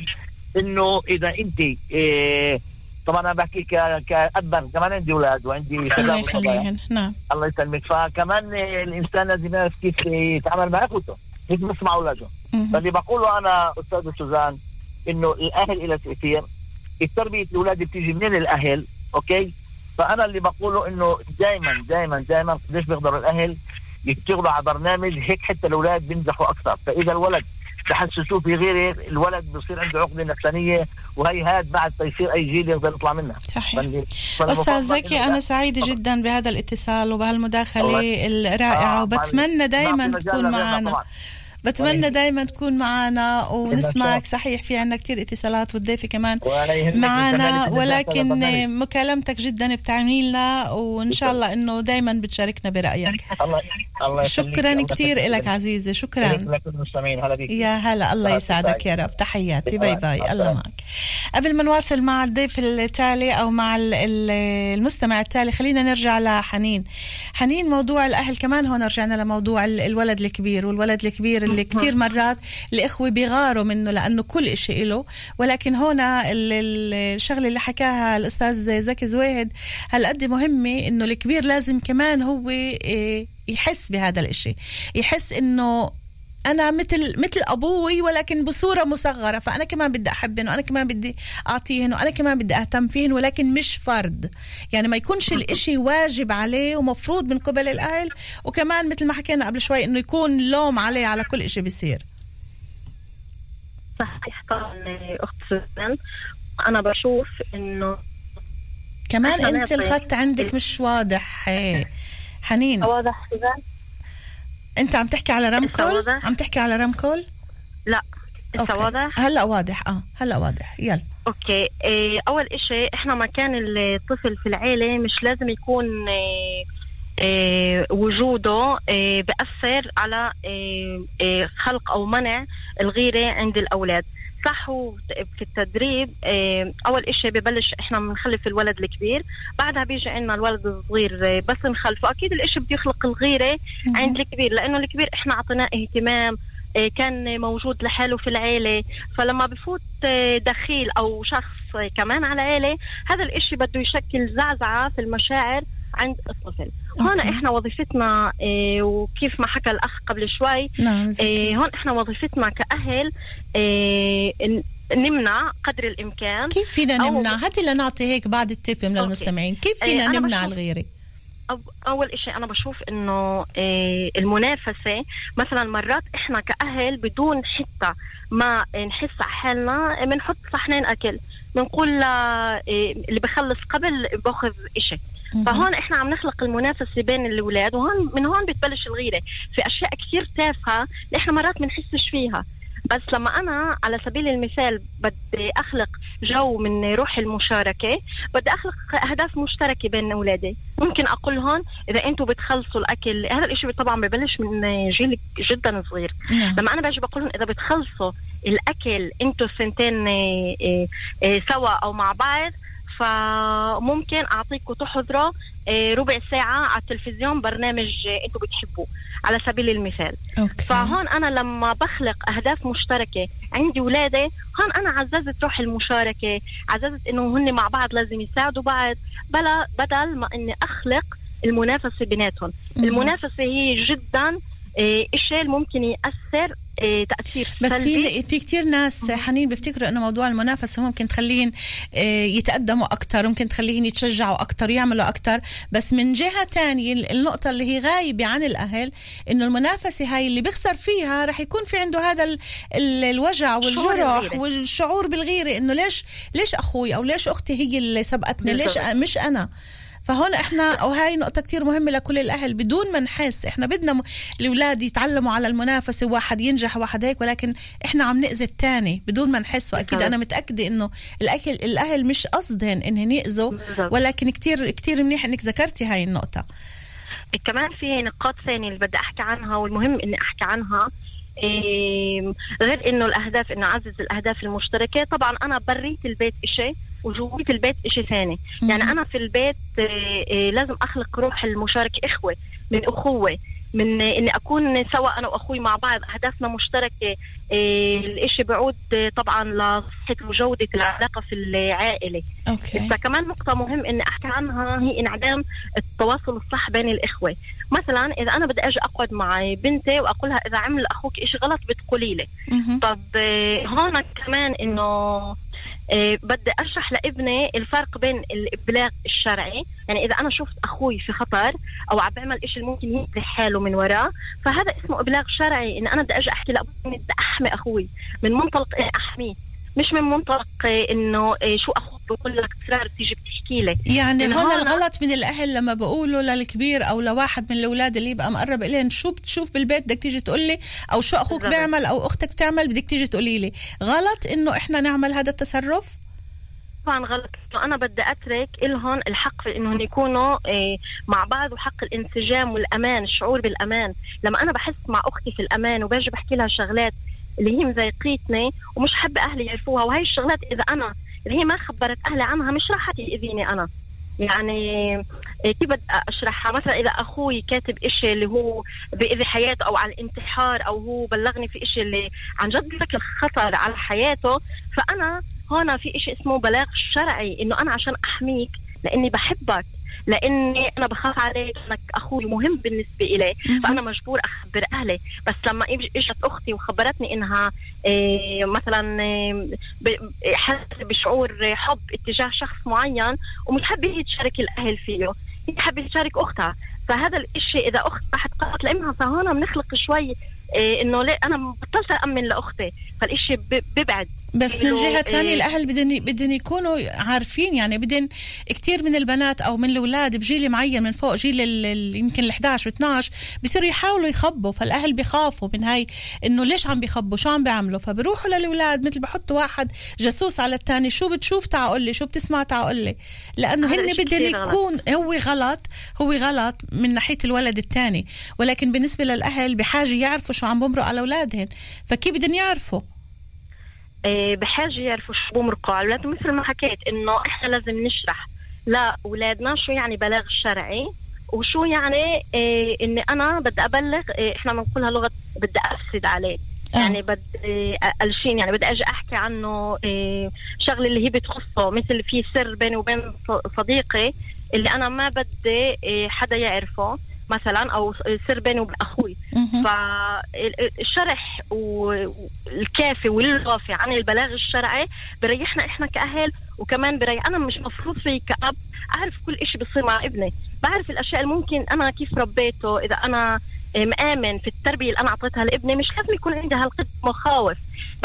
إنه إذا أنت آه، طبعا أنا بحكي كأب كمان عندي أولاد وعندي الله شباب. يخليهن نعم. الله يسلمك. فكمان الإنسان لازم يعرف كيف يتعامل مع أخوته بس مع أولاده. فاللي بقوله أنا أستاذ سوزان إنه الأهل إلى تأثير. التربية الأولاد بتيجي من الأهل okay؟ فأنا اللي بقوله إنه دائما دائما دائما قديش بيقدروا الأهل يشتغلوا على برنامج هيك حتى الأولاد بينجحوا أكثر. فإذا الولد تحسسوه في غيره الولد بصير عنده عقدة نفسانية وهي هاد بعد تيصير أي جيل يقدر يطلع منها صحيح أستاذ زكي أنا. سعيدة طبعاً. جدا بهذا الاتصال وبهالمداخلة الرائعة آه، وبتمنى ما دائما تكون معنا طبعاً. بتمنى ولا دائما تكون معنا ونسمعك. صحيح في عنا كتير اتصالات والضيفة كمان معنا ولكن. مكالمتك جدا بتعني لنا وإن شاء الله إنه دائما بتشاركنا برأيك. الله. شكرا يخليك. لك عزيزي. شكرا. يا هلا. الله يسعدك يا. رب. تحياتي. باي. باي. الله. معك. قبل ما نواصل مع الضيف التالي أو مع ال- ال- المستمع التالي خلينا نرجع لحنين. حنين موضوع الأهل كمان هون. رجعنا لموضوع ال- الولد الكبير والولد الكبير اللي كتير مرات الإخوة بيغاروا منه لأنه كل إشي له ولكن هون ال- ال- الشغلة اللي حكاها الأستاذ زكي زويهد هالقد مهمة إنه الكبير لازم كمان هو إيه، يحس بهذا الإشي. يحس إنه أنا مثل مثل أبوي ولكن بصورة مصغرة. فأنا كمان بدي أحبهن وأنا كمان بدي أعطيهن وأنا كمان بدي أهتم فيهن ولكن مش فرض يعني ما يكونش الإشي واجب عليه ومفروض من قبل الأهل. وكمان مثل ما حكينا قبل شوي إنه يكون لوم عليه على كل إشي بيصير. صحيح طبعا أخت سوزان. أنا بشوف إنه كمان أنت الخط عندك مش واضح. إيه. حنين. واضح سوزان. أنت عم تحكي على רמקול؟ عم تحكي على רמקול؟ لا. لسه. واضح. هلأ واضح. آه هلأ واضح. يلا. okay. إيه أول إشي إحنا مكان الطفل في العيلة مش لازم يكون إيه إيه وجوده إيه بأثر على إيه إيه خلق أو منع الغيرة عند الأولاد. صح هو في التدريب إيه أول إشي ببلش إحنا بنخلف الولد الكبير بعدها بيجي عندنا الولد الصغير بس نخلفه. أكيد الإشي بده يخلق الغيرة عند الكبير لأنه الكبير إحنا اعطيناه اهتمام إيه، كان موجود لحاله في العيلة. فلما بفوت إيه، دخيل أو شخص كمان على عيلة هذا الإشي بده يشكل زعزعة في المشاعر عند الطفل. هون. إحنا وظيفتنا إيه، وكيف ما حكى الأخ قبل شوي نعم. إيه، هون إحنا وظيفتنا كأهل إيه، نمنع قدر الإمكان. كيف فينا نمنع؟ هاتي لنعطي هيك بعض ال tips من okay. المستمعين. كيف إيه، فينا نمنع أو أول إشي أنا بشوف إنه إيه المنافسة مثلا مرات إحنا كأهل بدون حتى ما نحس على حالنا بنحط صحنين أكل. بنقول ل- إيه اللي بخلص قبل بأخذ إشي. فهون إحنا عم نخلق المنافسة بين الأولاد وهون من هون بتبلش الغيرة في أشياء كثير تافهة اللي إحنا مرات بنحسش فيها. بس لما أنا على سبيل المثال بدي أخلق جو من روح المشاركة بدي أخلق أهداف مشتركة بين أولادي. ممكن أقول هون إذا أنتم بتخلصوا الأكل هذا الإشي طبعا ببلش من جيل جدا صغير. نعم. لما أنا باجي بقول لهم إذا بتخلصوا الأكل أنتوا الثنتين إيه، إيه، إيه، سوا أو مع بعض فممكن اعطيكم تحضروا إيه، ربع ساعة على التلفزيون برنامج إيه، أنتم بتحبوه على سبيل المثال. أوكي. فهون أنا لما بخلق أهداف مشتركة عندي ولادي هون أنا عززت روح المشاركة عززت إنه هن مع بعض لازم يساعدوا بعض بلا بدل ما إني أخلق المنافسة بيناتهم. المنافسة هي جدا إيه، إشي اللي ممكن يأثر إيه، تأثير بس في في كثير ناس حنين بيفتكروا إنه موضوع المنافسة ممكن تخليهم آه، يتقدموا أكثر ممكن تخليهم يتشجعوا أكثر يعملوا أكثر بس من جهة تانية ال- النقطة اللي هي غايبة عن الأهل إنه المنافسة هاي اللي بيخسر فيها رح يكون في عنده هذا ال- ال- الوجع والجرح. والشعور بالغيرة إنه ليش ليش أخوي أو ليش أختي هي اللي سبقتني؟ ليش مش أنا؟ فهون إحنا وهي نقطة كتير مهمة لكل الأهل بدون ما نحس إحنا بدنا م- الأولاد يتعلموا على المنافسة واحد ينجح واحد هيك ولكن إحنا عم نأذي الثاني بدون ما نحس وأكيد بالضبط. أنا متأكدة إنه الأكل الأهل مش قصدهن إنهن يأذوا بالضبط. ولكن كتير كتير منيح إنك ذكرتي هاي النقطة كمان في نقاط ثانية اللي بدي أحكي عنها والمهم إني أحكي عنها إيه، غير إنه الأهداف إنه أعزز الأهداف المشتركة طبعا أنا بريت البيت إشي وجويت البيت إشي ثاني. يعني أنا في البيت إيه، إيه، لازم أخلق روح المشاركة إخوة من أخوة من إني أكون سوا أنا وأخوي مع بعض أهدافنا مشتركة إيه الإشي بعود طبعا لصحة وجودة العلاقة في العائلة. أوكي. بس كمان نقطة مهم إني أحكي عنها هي انعدام التواصل الصح بين الإخوة. مثلا إذا أنا بدي أجي أقعد مع بنتي وأقولها إذا عمل أخوك إشي غلط بتقولي لي. طب آه، هون كمان إنه آه، بدي أشرح لابني الفرق بين الإبلاغ الشرعي يعني إذا أنا شفت أخوي في خطر أو عم بيعمل شيء ممكن يأذي حاله من وراه فهذا اسمه إبلاغ شرعي. إن أنا بدي أجي أحكي إني بدي أحمي أخوي من منطلق أحميه. مش من منطلق إنه آه، شو أخوك بقول لك اسرار بتيجي بتحكي لي. يعني هون الغلط من الأهل لما بقولوا للكبير أو لواحد من الأولاد اللي يبقى مقرب الين شو بتشوف بالبيت بدك تيجي تقول لي؟ أو شو أخوك بالضبط. بيعمل أو أختك بتعمل؟ بدك تيجي تقولي لي. غلط إنه إحنا نعمل هذا التصرف؟ طبعا غلط. أنا بدي أترك لهم الحق في إنهم يكونوا آه، مع بعض وحق الانسجام والأمان الشعور بالأمان. لما أنا بحس مع أختي في الأمان وباجي بحكي لها شغلات اللي هي مضايقتني ومش حابة أهلي يعرفوها. وهي الشغلات إذا أنا اللي هي ما خبرت أهلي عنها مش راح تأذيني أنا. يعني آه، كيف بدي أشرحها؟ مثلا إذا أخوي كاتب إشي اللي هو باذي حياته أو على الانتحار أو هو بلغني في إشي اللي عن جد بشكل خطر على حياته فأنا هون في إشي اسمه بلاغ شرعي إنه أنا عشان أحميك لأني بحبك. لاني أنا بخاف عليك انك أخوي مهم بالنسبة إلي فأنا مجبور أخبر أهلي. بس لما إجت أختي وخبرتني إنها إيه مثلا حست بشعور حب اتجاه شخص معين ومش حابة هي تشارك الأهل فيه هي حابة تشارك أختها. فهذا الإشي إذا أخت راحت قالت لأمها فهون بنخلق شوي إيه إنه ليه أنا بطلت امن لأختي. فالإشي ببعد. بس من له، جهة ثانية إيه، الأهل بدهم بدهم يكونوا عارفين يعني بدهم كثير من البنات أو من الأولاد بجيل معين من فوق جيل يمكن ال 11 و 12 بصيروا يحاولوا يخبوا فالأهل بيخافوا من هاي إنه ليش عم بيخبوا؟ شو عم بيعملوا؟ فبروحوا للأولاد مثل بحطوا واحد جاسوس على الثاني شو بتشوف؟ تعا قول لي شو بتسمع؟ تعا قول لي. لأنه هذا هن بدهم. يكون هو غلط هو غلط من ناحية الولد الثاني. ولكن بالنسبة للأهل بحاجة يعرفوا شو عم بمرق على أولادهم فكيف بدهم يعرفوا؟ بحاجة يعرفوا شو بمرقوا على الاولاد مثل ما حكيت إنه إحنا لازم نشرح لأولادنا شو يعني بلاغ شرعي وشو يعني إيه إني أنا بدي أبلغ إيه إحنا بنقولها لغة بدي أفسد عليه. آه. يعني بدي الشين يعني بدي أجي أحكي عنه إيه شغلة اللي هي بتخصه. مثل في سر بيني وبين صديقي اللي أنا ما بدي إيه حدا يعرفه. مثلا أو سر بيني وبين أخوي. فالشرح والكافي والوافي عن البلاغ الشرعي بريحنا إحنا كأهل وكمان بريح أنا مش مفروض في كأب أعرف كل إشي بصير مع ابني. بعرف الأشياء اللي ممكن أنا كيف ربيته إذا أنا مآمن في التربية اللي أنا أعطيتها لابني مش لازم يكون عندي هالقد مخاوف.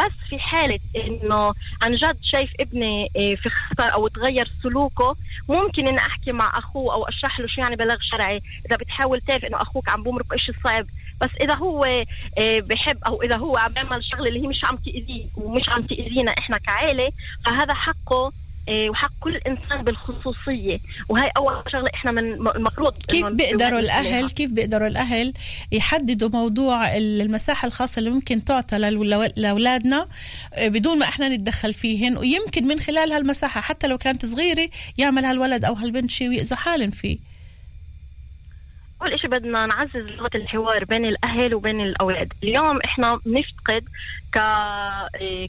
بس في حالة إنه عن جد شايف ابني إيه، في خطر أو تغير سلوكه ممكن إني أحكي مع أخوه أو أشرح له شو يعني بلاغ شرعي. إذا بتحاول تعرف إنه أخوك عم بمرق إشي صعب. بس إذا هو إيه، بحب أو إذا هو عم بيعمل شغلة اللي هي مش عم تأذيه ومش عم تأذينا إحنا كعائلة فهذا حقه وحق كل إنسان بالخصوصية. وهي أول شغلة إحنا من المفروض كيف بيقدروا. الأهل؟ كيف بيقدروا الأهل يحددوا موضوع ال- المساحة الخاصة اللي ممكن تعطى لأولادنا؟ آه، بدون ما إحنا نتدخل فيهن ويمكن من خلال هالمساحة حتى لو كانت صغيرة يعمل هالولد أو هالبنت شيء ويأذوا حالهم فيه. أول إشي بدنا نعزز لغة الحوار بين الأهل وبين الأولاد. اليوم ك... إيه،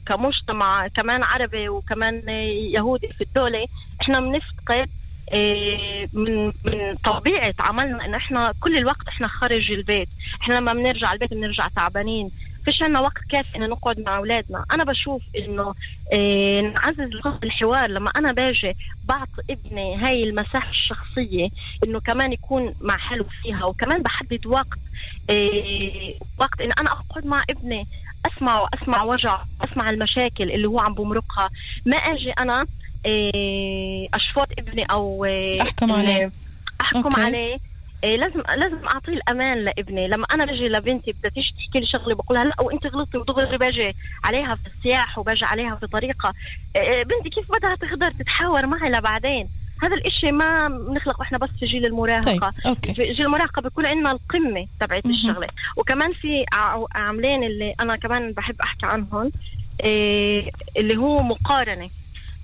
كمجتمع كمان عربي وكمان إيه، يهودي في الدولة إحنا بنفقد إيه، من من طبيعة عملنا إنه إحنا كل الوقت إحنا خارج البيت. إحنا لما بنرجع البيت بنرجع تعبانين. فيش عنا وقت كافي إنه نقعد مع أولادنا أنا بشوف إنه إيه، نعزز الحوار لما أنا باجي بعطي ابني هاي المساحة الشخصية إنه كمان يكون مع حاله فيها وكمان بحدد وقت إيه وقت ان أنا أقعد مع ابني اسمعه اسمع وجع أسمع المشاكل اللي هو عم بمرقها ما أجي أنا إيه اشفط ابني أو إيه أحكم إن- عليه. أحكم okay. عليه إيه لازم لازم أعطيه الأمان لابني. لما أنا بجي لبنتي بدها تيجي تحكي لي شغلة بقولها لا وإنت غلطتي ودغري باجي عليها في السياح وباجي عليها في طريقة. إيه بنتي كيف بدها تقدر تتحاور معي لبعدين؟ هذا الإشي ما بنخلق وإحنا بس في جيل المراهقة. طيب، okay. في جيل المراهقة بيكون عندنا القمة تبعت الشغلة. وكمان في عاملين اللي أنا كمان بحب أحكي عنهم إيه اللي هو مقارنة.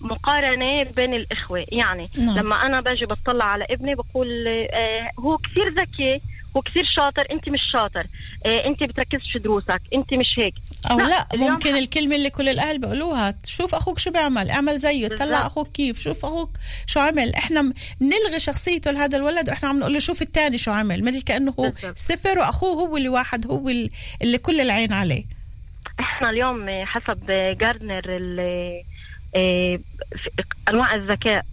مقارنة بين الإخوة يعني نعم. لما أنا باجي بطلع على ابني بقول آه هو كثير ذكي هو كثير شاطر أنت مش شاطر آه أنت بتركزش في دروسك أنت مش هيك أو لا, لا ممكن الكلمة اللي كل الأهل بيقولوها شوف أخوك شو بيعمل اعمل زيه طلع. أخوك كيف شوف أخوك شو عمل إحنا م- نلغي شخصيته لهذا الولد وإحنا عم نقول له شوف الثاني شو عمل مثل كأنه هو بالضبط. صفر وأخوه هو اللي واحد هو ال- اللي كل العين عليه إحنا اليوم حسب جاردنر ال- في أنواع الذكاء.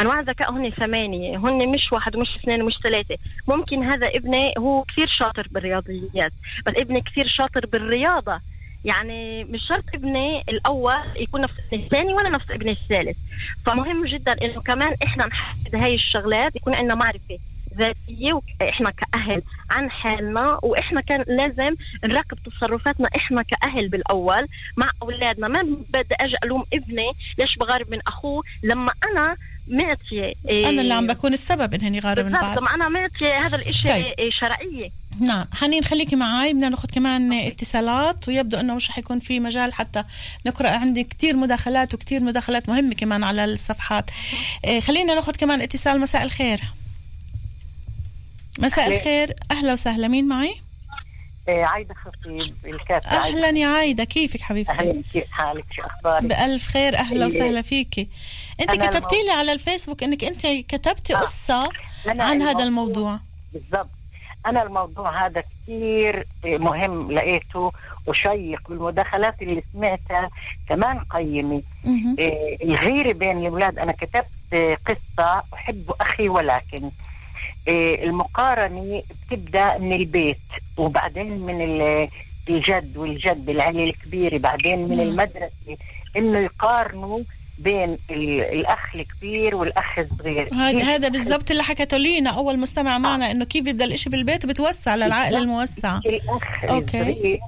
أنواع الذكاء هن ثمانية. هن مش واحد ومش اثنين ومش ثلاثة. ممكن هذا ابني هو كثير شاطر بالرياضيات. بس ابني كثير شاطر بالرياضة. يعني مش شرط ابني الأول يكون نفس ابني الثاني ولا نفس ابني الثالث. فمهم جدا إنه كمان إحنا نحدد هاي الشغلات يكون عندنا معرفة. ذاتية وإحنا كأهل عن حالنا وإحنا كان لازم نراقب تصرفاتنا إحنا كأهل بالأول مع أولادنا. ما بدي أجي ألوم ابني ليش بغارب من أخوه؟ لما أنا معطيه إيه أنا اللي عم بكون السبب انهن يغاروا من بعض. لما أنا معطيه هذا الإشي طيب. إيه شرعية. نعم. حنين خليكي معي بدنا ناخذ كمان اتصالات ويبدو إنه مش حيكون في مجال حتى نقرأ. عندي كتير مداخلات وكتير مداخلات مهمة كمان على الصفحات. إيه خلينا ناخذ كمان اتصال. مساء الخير. مساء أهلا. الخير. أهلا وسهلا. مين معي؟ إيه، عايدة خطيب الكاتبة عايدة. أهلا يا عايدة. كيفك حبيبتي؟ أهلا كيف حالك شو أخبارك؟ بألف خير. أهلا إيه. وسهلا فيكي. أنت أنا كتبتي لي على الفيسبوك إنك أنت كتبتي آه. أنا عن هذا الموضوع- بالضبط. أنا الموضوع هذا كثير مهم لقيته وشيق. والمداخلات اللي سمعتها كمان قيمة. إيه، الغيرة بين الأولاد. أنا كتبت إيه، قصة أحب أخي ولكن. إيه، المقارنة بتبدأ من البيت وبعدين من ال- الجد والجد العيلة الكبيرة بعدين من. المدرسة. إنه يقارنوا بين ال- الأخ الكبير والأخ الصغير. هذا هذا بالضبط اللي حكته لينا أول مستمع معنا إنه كيف بيبدأ الإشي بالبيت وبتوسع للعائلة الموسعة. الأخ أوكي. الصغير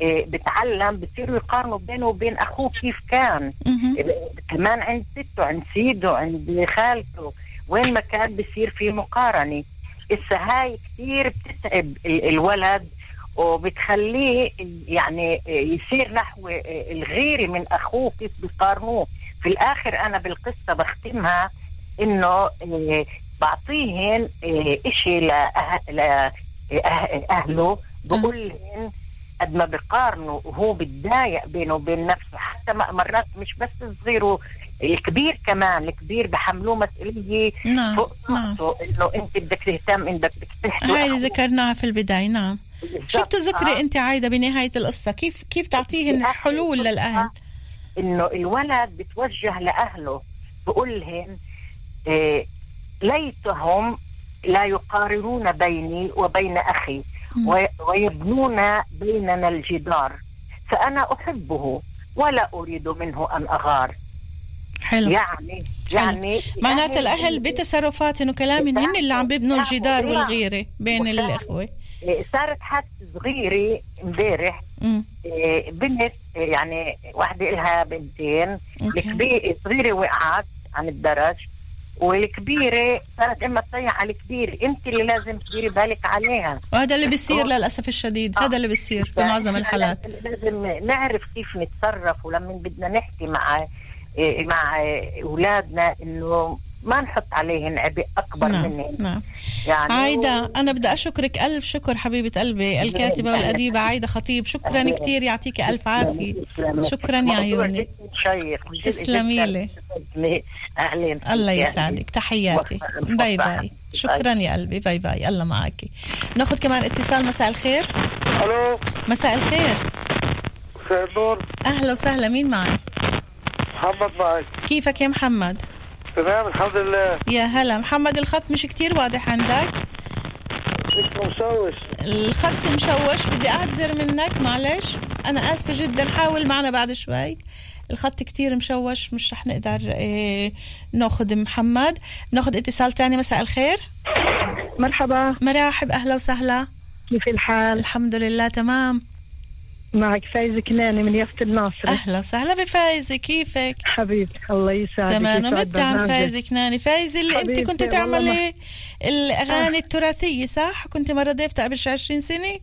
إيه، بتعلم بصيروا يقارنوا بينه وبين أخوه كيف كان. إيه، كمان عند سته عند سيده عند خالته. وين ما كان بصير في مقارنة. إسا هاي كثير بتتعب ال- الولد وبتخليه يعني يصير نحو الغيرة من أخوه كيف بيقارنوه. في الآخر أنا بالقصة بختمها إنه إيه، بعطيهن إيه، إشي لأه- لأه- أهله بقول لهم قد ما بقارنوا وهو بتضايق بينه وبين نفسه. حتى مرات مش بس الصغير و- الكبير كمان الكبير بحملوه مسؤولية نعم، فوق طاقته إنه أنت بدك تهتم إنك بدك تحكي. هاي اللي ذكرناها في البداية نعم. شو بتذكري آه. أنت عايدة بنهاية القصة؟ كيف كيف تعطيهن حلول للأهل؟ إنه الولد بتوجه لأهله بقول لهم إيه ليتهم لا يقارنون بيني وبين أخي وي- ويبنون بيننا الجدار فأنا أحبه ولا أريد منه أن أغار. حلو يعني. يعني معناتها الأهل بتصرفاتهم وكلامهم هن اللي عم بيبنوا الجدار والغيرة بين الإخوة صارت حادثة صغيرة امبارح. إيه، بنت يعني واحدة إلها بنتين. الكبيرة الصغيرة وقعت عن الدرج والكبيرة صارت إما تطيح على الكبيرة أنت اللي لازم تديري بالك عليها وهذا اللي بيصير للأسف الشديد هذا اللي بيصير في معظم الحالات لازم نعرف كيف نتصرف ولما بدنا نحكي مع مع أولادنا إنه ما نحط عليهم عبء أكبر نعم منهم نعم. يعني عايدة أنا بدي أشكرك. ألف شكر حبيبة قلبي الكاتبة والأديبة عايدة خطيب. شكرا كتير يعطيك ألف عافية. شكرا. يا عيوني. تسلمي لي. الله يسعدك. تحياتي. باي. باي. شكرا يا قلبي. باي باي. الله معك ناخذ كمان اتصال. مساء الخير. ألو. مساء الخير. مساء النور أهلا وسهلا. مين معي؟ محمد معك كيفك يا محمد؟ تمام الحمد لله. يا هلا. محمد الخط مش كتير واضح عندك؟ اسمه مشوش. الخط مشوش بدي أعتذر منك معلش. أنا آسفة جدا حاول معنا بعد شوي. الخط كتير مشوش مش رح نقدر إيه ناخذ محمد. ناخذ اتصال تاني مساء الخير. مرحبا. مرحب أهلا وسهلا. كيف الحال؟ الحمد لله تمام. معك فايزة كناني من يافت الناصرة أهلا وسهلا بفايزه كيفك؟ حبيبتي الله يسعدك زمان يسعد متى عم برنامجك. فايزه كناني. فايزه اللي أنت حبيبتي، كنت تعملي الأغاني التراثية صح؟ كنت مرة ضيفتها قبل شي 20 سنة؟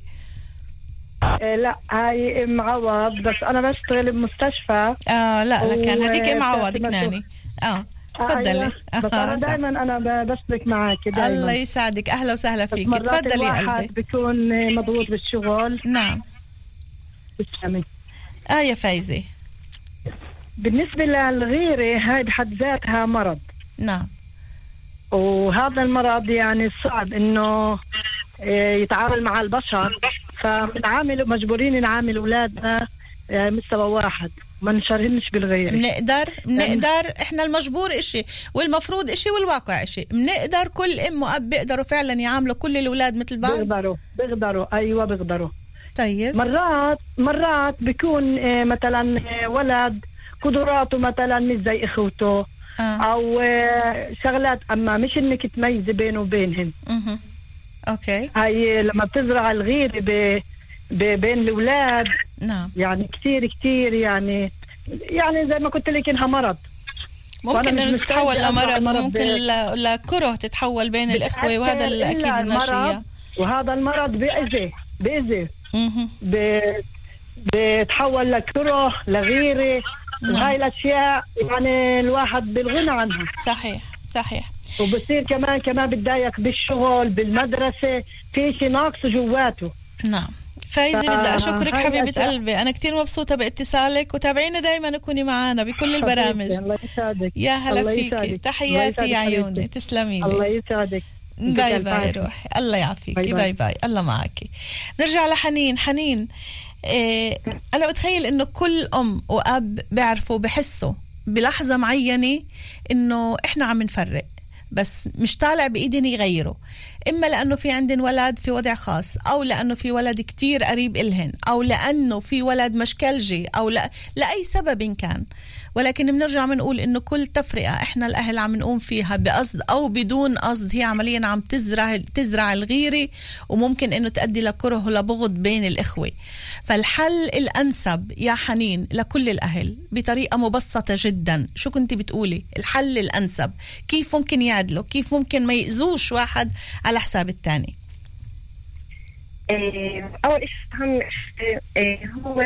آه لا هاي أم عوض بس أنا بشتغل بمستشفى. آه لا لا كان هذيك أم عوض كناني. آه آه، تفضلي. أيوة. بس أنا آه،. دائما أنا ب- بشترك معك دائما الله يسعدك أهلا وسهلا فيك تفضلي قلبي. بيكون مضغوط بالشغل. نعم. آه يا فايزة. بالنسبة للغيرة هاي بحد ذاتها مرض. نعم. وهذا المرض يعني صعب إنه آه، يتعامل مع البشر. فبنعامل مجبورين نعامل أولادنا آه، مستوى واحد. ما نشرهنش بالغير بنقدر بنقدر إحنا المجبور إشي والمفروض إشي والواقع إشي. بنقدر كل أم وأب بيقدروا فعلا يعاملوا كل الأولاد مثل بعض؟ بيقدروا بيقدروا. أيوه بيقدروا. طيب مرات مرات بيكون آه، مثلا آه، ولد قدراته مثلا مش زي إخوته آه. أو آه، شغلات أما مش إنك تميزي بينه وبينهم مهم. أوكي هاي لما بتزرع الغيره ب... ب... بين الأولاد نعم يعني كثير كثير يعني يعني زي ما قلت لك إنها مرض ممكن انه تتحول لمرض ل- لكره تتحول بين الإخوة وهذا أكيد إياه. وهذا المرض بيأذي بيأذي بتحول لكرة لغيرة نعم. وهاي الأشياء يعني الواحد بالغنى عنها. صحيح صحيح. وبصير كمان كمان بتضايق بالشغل بالمدرسة في شيء ناقصه جواته. نعم. فايزة بدي أشكرك هاي حبيبة قلبي. أنا كتير مبسوطة بإتصالك وتابعينا دايما كوني معنا بكل البرامج. الله يسعدك يا هلا فيكي. تحياتي يا عيوني. تسلمي لي. الله يسعدك باي باي. روحي الله يعافيكي باي باي باي. باي. الله معك. نرجع لحنين. حنين إيه أنا بتخيل إنه كل أم وأب بيعرفوا بحسوا بلحظة معينة إنه إحنا عم نفرق بس مش طالع بإيدنا يغيروا. إما لأنه في عندن ولد في وضع خاص أو لأنه في ولد كتير قريب إلهن أو لأنه في ولد مشكلجي أو لا لأي سبب كان. ولكن بنرجع بنقول إنه كل تفرقة إحنا الأهل عم نقوم فيها بقصد أو بدون قصد هي عمليا عم تزرع تزرع الغيرة وممكن إنه تؤدي لكره ولبغض بين الإخوة. فالحل الأنسب يا حنين لكل الأهل بطريقة مبسطة جدا. شو كنت بتقولي؟ الحل الأنسب. كيف ممكن يعدلوا؟ كيف ممكن ما يأذوش واحد على حساب الثاني؟ أول شيء أهم شيء آه، هو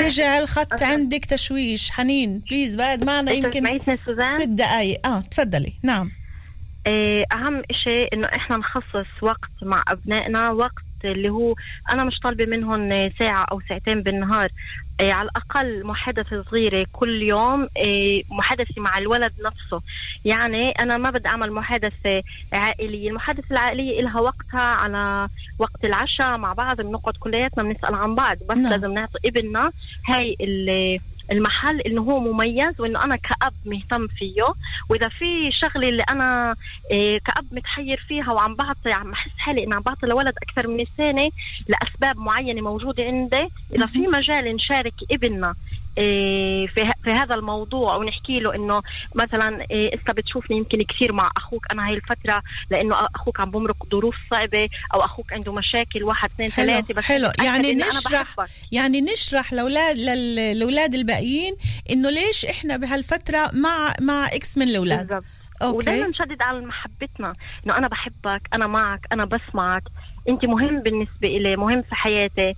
رجع الخط عندك تشويش حنين بليز بعد معنا يمكن؟ ست دقايق. آه تفضلي. نعم. آه، أهم شيء إنه إحنا نخصص وقت مع أبنائنا وقت اللي هو أنا مش طالبة منهم ساعة أو ساعتين بالنهار. على الأقل محادثة صغيرة كل يوم آه، محادثة مع الولد نفسه يعني أنا ما بدي أعمل محادثة عائلية المحادثة العائلية لها وقتها على وقت العشاء مع بعض بنقعد كلياتنا بنسأل عن بعض بس نعم. لازم نعطي ابننا هاي ال- المحل إنه هو مميز وإنه أنا كأب مهتم فيه. وإذا في شغلة اللي أنا إيه كأب متحير فيها وعم بعطي عم بحس حالي إني عم بعطي لولد أكثر من سنه لأسباب معينة موجودة عندي إذا في مجال نشارك ابننا في ه- في هذا الموضوع ونحكي له إنه مثلا إيه انت بتشوفني يمكن كثير مع أخوك أنا هاي الفترة لأنه أخوك عم بمرق ظروف صعبة أو أخوك عنده مشاكل واحد اثنين ثلاثة بس حلو. يعني نشرح. يعني نشرح لاولاد للأولاد الباقيين إنه ليش إحنا بهالفترة مع مع X من الأولاد. بالضبط. okay. ودائما نشدد على محبتنا. إنه أنا بحبك أنا معك أنا بسمعك. أنت مهم بالنسبة إلي مهم في حياتي. إيه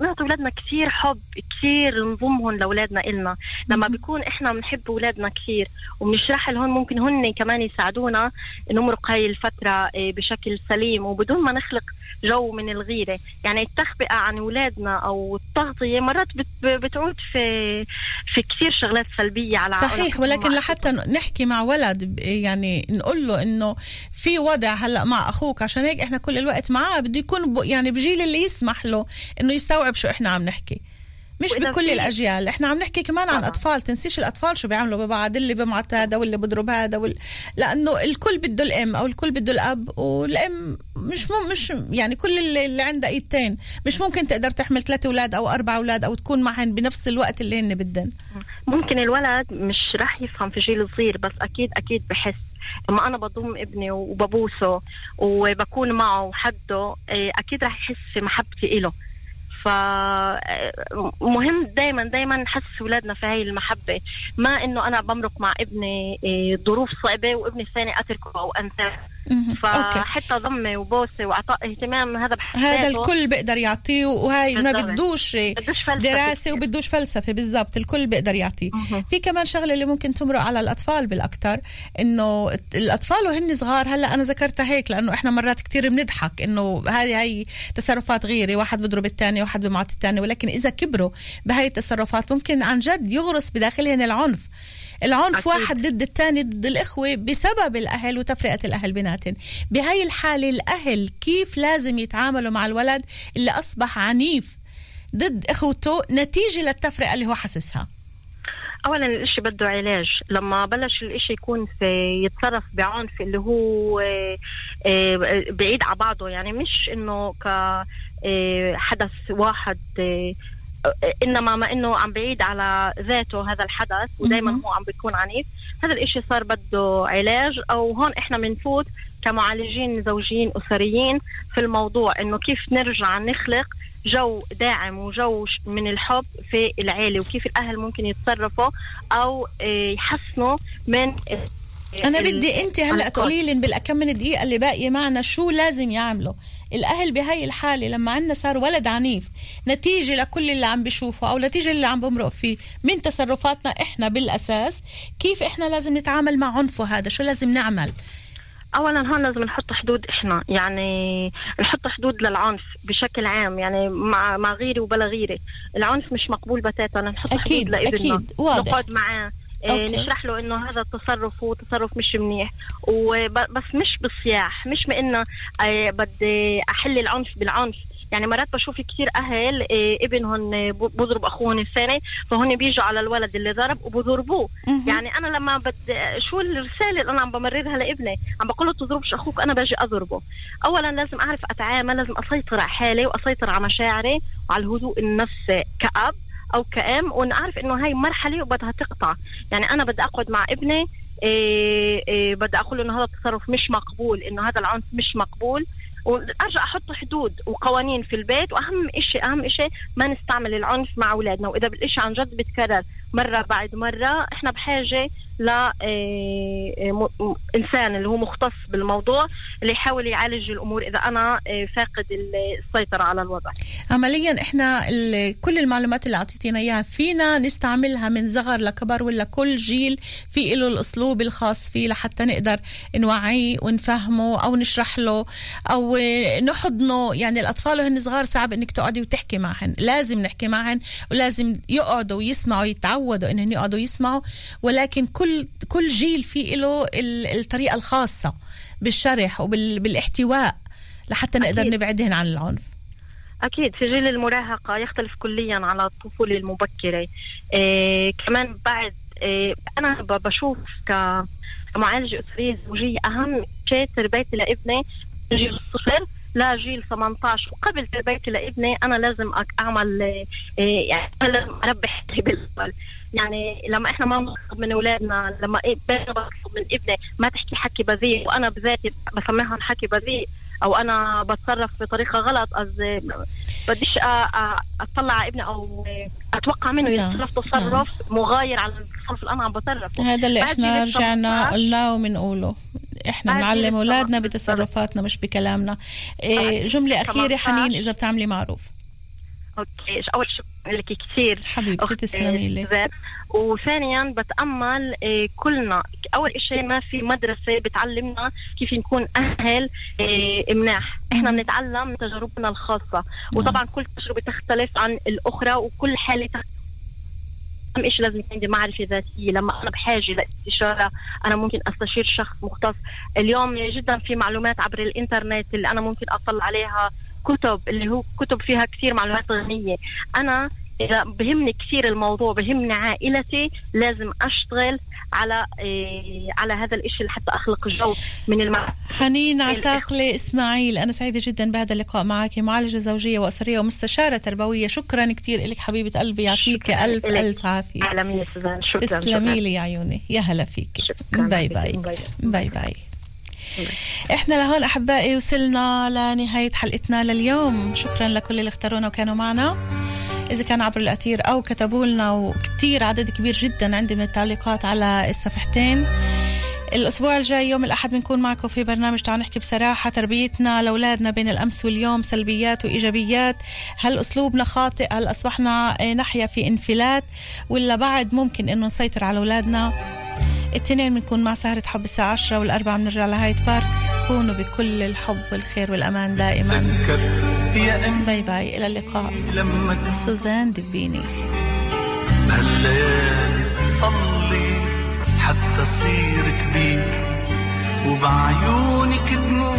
نعطي اولادنا كثير حب كثير نضمهم لأولادنا إلنا. لما بيكون إحنا بنحب اولادنا كثير وبنشرح لهم ممكن هن كمان يساعدونا نمرق هاي الفترة إيه بشكل سليم. وبدون ما نخلق جو من الغيرة. يعني التخبئة عن اولادنا أو التغطية مرات بت- بتعود في في كثير شغلات سلبية على صحيح ولكن لحتى نحكي مع ولد يعني نقول له إنه في وضع هلأ مع أخوك عشان هيك إحنا كل الوقت معاه بده يكون يعني بجيل اللي يسمح له إنه يستوعب شو إحنا عم نحكي. مش بكل الأجيال. إحنا عم نحكي كمان عن أطفال تنسيش الأطفال شو بيعملوا ببعض اللي بمعت هذا واللي بضرب هذا وال... لأنه الكل بده الأم أو الكل بده الأب والأم مش مم مش يعني كل اللي, اللي عندها إيدتين. مش ممكن تقدر تحمل ثلاثة أولاد أو أربع أولاد أو تكون معهن بنفس الوقت اللي هن بدن. ممكن الولد مش رح يفهم في جيل صغير بس أكيد أكيد بحس. لما أنا بضم ابني وببوسه وبكون معه وحده إيه، أكيد رح يحس في محبتي له فمهم دائما دائما نحس اولادنا في هاي المحبة. ما إنه أنا بمرق مع ابني إيه، ظروف صعبة وابني الثاني أتركه أو أنساه. فحتى ضمه وبوسة وأعطاء اهتمام هذا بحساته هذا الكل بيقدر يعطيه وهاي ما. بدوش دراسة. وبدوش فلسفة بالضبط الكل بيقدر يعطيه. في كمان شغلة اللي ممكن تمرق على الأطفال بالاكثر إنه الأطفال وهن صغار هلأ أنا ذكرتها هيك لأنه إحنا مرات كتير بنضحك إنه هذه هي تصرفات غيري واحد بضرب الثاني واحد بمعطي الثاني ولكن إذا كبروا بهاي التصرفات ممكن عن جد يغرس بداخلهم العنف. العنف أكيد. واحد ضد الثاني ضد الإخوة بسبب الأهل وتفرقة الأهل بيناتهم. بهاي الحالة الأهل كيف لازم يتعاملوا مع الولد اللي أصبح عنيف ضد إخوته نتيجة للتفرقة اللي هو حاسسها؟ اولا الإشي بده علاج. لما بلش الإشي يكون في يتصرف بعنف اللي هو آه، آه، بعيد على بعضه. يعني مش إنه ك آه، حدث واحد إنما ما إنه عم بعيد على ذاته هذا الحدث ودائما. هو عم بيكون عنيف هذا الإشي صار بده علاج أو هون إحنا بنفوت كمعالجين زوجيين أسريين في الموضوع إنه كيف نرجع نخلق جو داعم وجو من الحب في العيلة وكيف الأهل ممكن يتصرفوا أو آه، يحسنوا من ال- بدي أنت هلأ. تقولي لي بالكم من دقيقة اللي باقية معنا شو لازم يعملوا الأهل بهاي الحالة لما عنا صار ولد عنيف نتيجة لكل اللي عم بشوفه أو نتيجة اللي عم بمرق فيه من تصرفاتنا إحنا بالأساس كيف إحنا لازم نتعامل مع عنفه هذا؟ شو لازم نعمل؟ اولا هون لازم نحط حدود إحنا يعني نحط حدود للعنف بشكل عام يعني مع مع غيري وبلا غيري. العنف مش مقبول بتاتا نحط أكيد، حدود لابننا أكيد، واضح. نقعد معاه. أوكي. نشرح له إنه هذا التصرف هو تصرف مش منيح. وب- بس مش بصياح مش بانه آه، بدي أحل العنف بالعنف. يعني مرات بشوف كثير أهل آه، ابنهم آه، بضرب أخوهم الثاني فهن بيجوا على الولد اللي ضرب وبضربوه. يعني أنا لما بد شو الرسالة اللي أنا عم بمررها لابني؟ عم بقول له تضربش أخوك أنا باجي أضربه. اولا لازم أعرف أتعامل لازم أسيطر على حالي وأسيطر على مشاعري وعلى الهدوء النفسي كأب. أو كأم وان أعرف إنه هاي مرحلة وبدها تقطع. يعني أنا بدي أقعد مع ابني إيه إيه بدي أقول إنه هذا التصرف مش مقبول إنه هذا العنف مش مقبول وأرجع أحط حدود وقوانين في البيت وأهم شيء أهم شيء ما نستعمل العنف مع أولادنا وإذا بالشيء عن جد بيتكرر مرة بعد مرة. إحنا بحاجة ل إيه، م- م- إنسان اللي هو مختص بالموضوع اللي يحاول يعالج الأمور إذا أنا إيه، فاقد السيطرة على الوضع. عمليا إحنا كل المعلومات اللي أعطيتينا إياها فينا نستعملها من صغر لكبر ولا كل جيل في له الأسلوب الخاص فيه لحتى نقدر نوعيه ونفهمه أو نشرح له أو نحضنه. يعني الأطفال وهن صغار صعب إنك تقعدي وتحكي معهن. لازم نحكي معهن ولازم يقعدوا ويسمعوا يتعودوا إنهم يقعدوا يسمعوا ولكن كل كل جيل في له ال- الطريقة الخاصة بالشرح وبالاحتواء لحتى نقدر. نبعدهن عن العنف أكيد في جيل المراهقة يختلف كليا على الطفولة المبكرة إيه كمان بعد إيه أنا بشوف كمعالجة أسرية زوجية أهم شيء تربيتي لابني جيل الصفر لجيل 18 وقبل تربيتي لابني أنا لازم أعمل إيه يعني أنا لازم أربي حالي بالأول. يعني لما إحنا ما بنطلب من أولادنا لما إيه بطلب من ابني ما تحكي حكي بذيء. وأنا بذاتي بسميهم حكي بذيء. أو أنا بتصرف بطريقة غلط بديش أ- أ- أطلع على ابني أو أتوقع منه نعم. يتصرف تصرف مغاير على التصرف اللي أنا عم بتصرفه هذا اللي إحنا رجعنا 18 قلناه وبنقوله إحنا بنعلم أولادنا 18 بتصرفاتنا مش بكلامنا. إيه جملة أخيرة 18 حنين إذا بتعملي معروف. أوكي أول شيء بقول لك كثير حبيبتي تسلمي لي. وثانيا بتأمل إيه، كلنا أول شيء ما في مدرسة بتعلمنا كيف نكون أهل إيه، مناح. إحنا بنتعلم من تجاربنا الخاصة. وطبعا كل تجربة تختلف عن الأخرى وكل حالة تختلف. اهم شيء لازم يكون عندي معرفه ذاتيه لما أنا بحاجة لاستشاره أنا ممكن أستشير شخص مختص. اليوم جدا في معلومات عبر الإنترنت اللي أنا ممكن أطلع عليها. كتب اللي هو كتب فيها كثير معلومات غنية. أنا إذا بهمني كثير الموضوع بهمني عائلتي لازم أشتغل على إيه على هذا الشيء لحتى أخلق جو من المعرفه حنين عساقلي إسماعيل أنا سعيدة جدا بهذا اللقاء معك. معالجة زوجية وأسرية ومستشارة تربوية. شكرا كثير لك حبيبة قلبي. يعطيك ألف إلك. ألف عافية. عالمية سوزان. شكرا تسلمي. لي يا عيوني. يا هلا فيك. شكراً. bye bye. bye. bye. bye. إحنا لهون أحبائي وصلنا لنهاية حلقتنا لليوم. شكرا لكل اللي اختارونا وكانوا معنا. إذا كان عبر الأثير أو كتبوا لنا وكثير عدد كبير جدا عندي من التعليقات على الصفحتين. الأسبوع الجاي يوم الأحد بنكون معكم في برنامج تعالوا نحكي بصراحة تربيتنا لأولادنا بين الأمس واليوم سلبيات وإيجابيات. هل أسلوبنا خاطئ؟ هل أصبحنا آه، نحيا في انفلات؟ ولا بعد ممكن إنه نسيطر على أولادنا؟ الاثنين بنكون مع سهرة حب الساعة 10 والأربعة بنرجع لهايد بارك. كونوا بكل الحب والخير والأمان دائما. bye bye إلى اللقاء. لما سوزان دبيني. بهالليالي تصلي حتى صير كبير وبعيونك دموع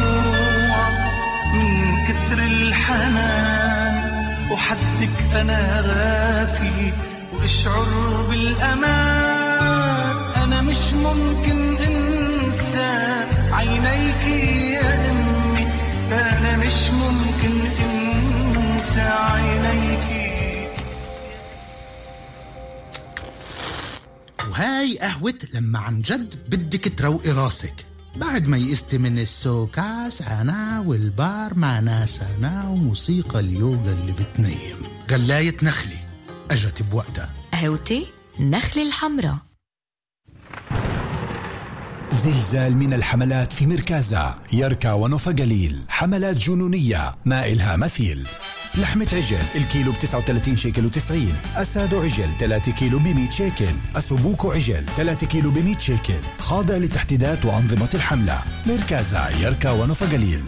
من كثر الحنان وحدك أنا غافي وأشعر بالأمان. أنا مش ممكن أنسى عينيك يا أمي أنا مش ممكن عينيك وهاي قهوة لما عن جد بدك تروقي راسك. بعد ما يئستي من السوكاس أنا والبار مع ناس أنا وموسيقى اليوغا اللي بتنيم. غلاية نخلي أجت بوقتها. قهوتي؟ نخل الحمراء. زلزال من الحملات في مركزها يركا ونوفا قليل. حملات جنونية ما إلها مثيل. لحمة عجل الكيلو ب 39 شيكل و90 أسادو عجل 3 كيلو ب 100 شيكل. أسوبوكو عجل 3 كيلو ب 100 شيكل. خاضع لتحديدات وأنظمة الحملة. مركزها يركا ونوفا قليل.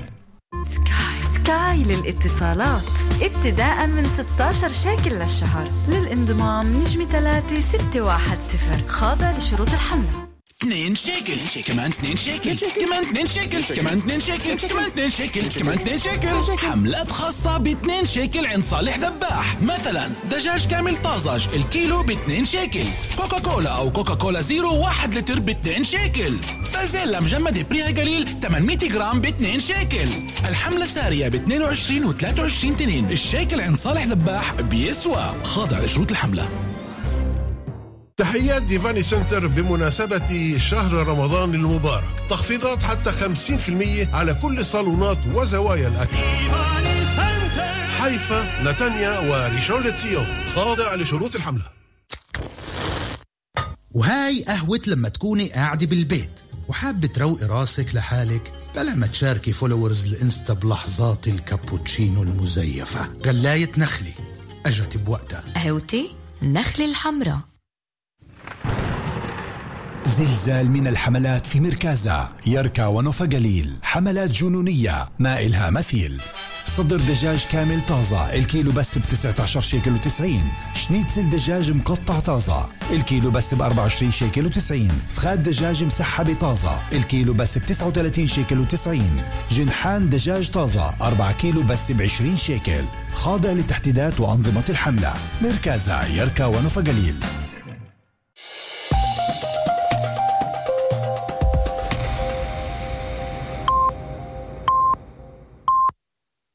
سكاي سكاي للاتصالات. ابتداء من 16 شيكل للشهر. للانضمام نجمة 3 610 خاضع لشروط الحملة. 2 شيكل كمان 2 شيكل كمان 2 شيكل كمان 2 شيكل كمان 2 شيكل كمان 2 شيكل حملات خاصة ب 2 شيكل عند صالح ذباح مثلا دجاج كامل طازج الكيلو ب 2 شيكل كوكا كولا أو كوكا كولا زيرو 1 لتر ب 2 شيكل بازيلا مجمدة بريها قليل 800 جرام ب 2 شيكل الحملة سارية ب 22 و 23 تنين الشيكل عند صالح ذباح بيسوى خاضع لشروط الحملة تحيات ديفاني سنتر بمناسبة شهر رمضان المبارك. تخفيضات حتى 50% على كل صالونات وزوايا الأكل. حيفا نتانيا وريشون لتسيون خاضع لشروط الحملة. وهاي قهوة لما تكوني قاعدة بالبيت وحابة تروقي راسك لحالك بلا ما تشاركي followers الإنستا بلحظات الكابوتشينو المزيفة. غلاية نخلي أجت بوقتها. قهوتي نخلة الحمراء. زلزال من الحملات في مركزها يركا ونوفا قليل حملات جنونية. ما إلها مثيل. صدر دجاج كامل طازة. الكيلو بس ب 19 شيكل و90 شنيتزل دجاج مقطع طازة. الكيلو بس ب 24 شيكل و90 فخاد دجاج مسحبة طازة الكيلو بس ب 39 شيكل و90 جنحان دجاج طازة. 4 كيلو بس ب 20 شيكل. خاضع لتحديدات وأنظمة الحملة. مركزها يركا ونوفا قليل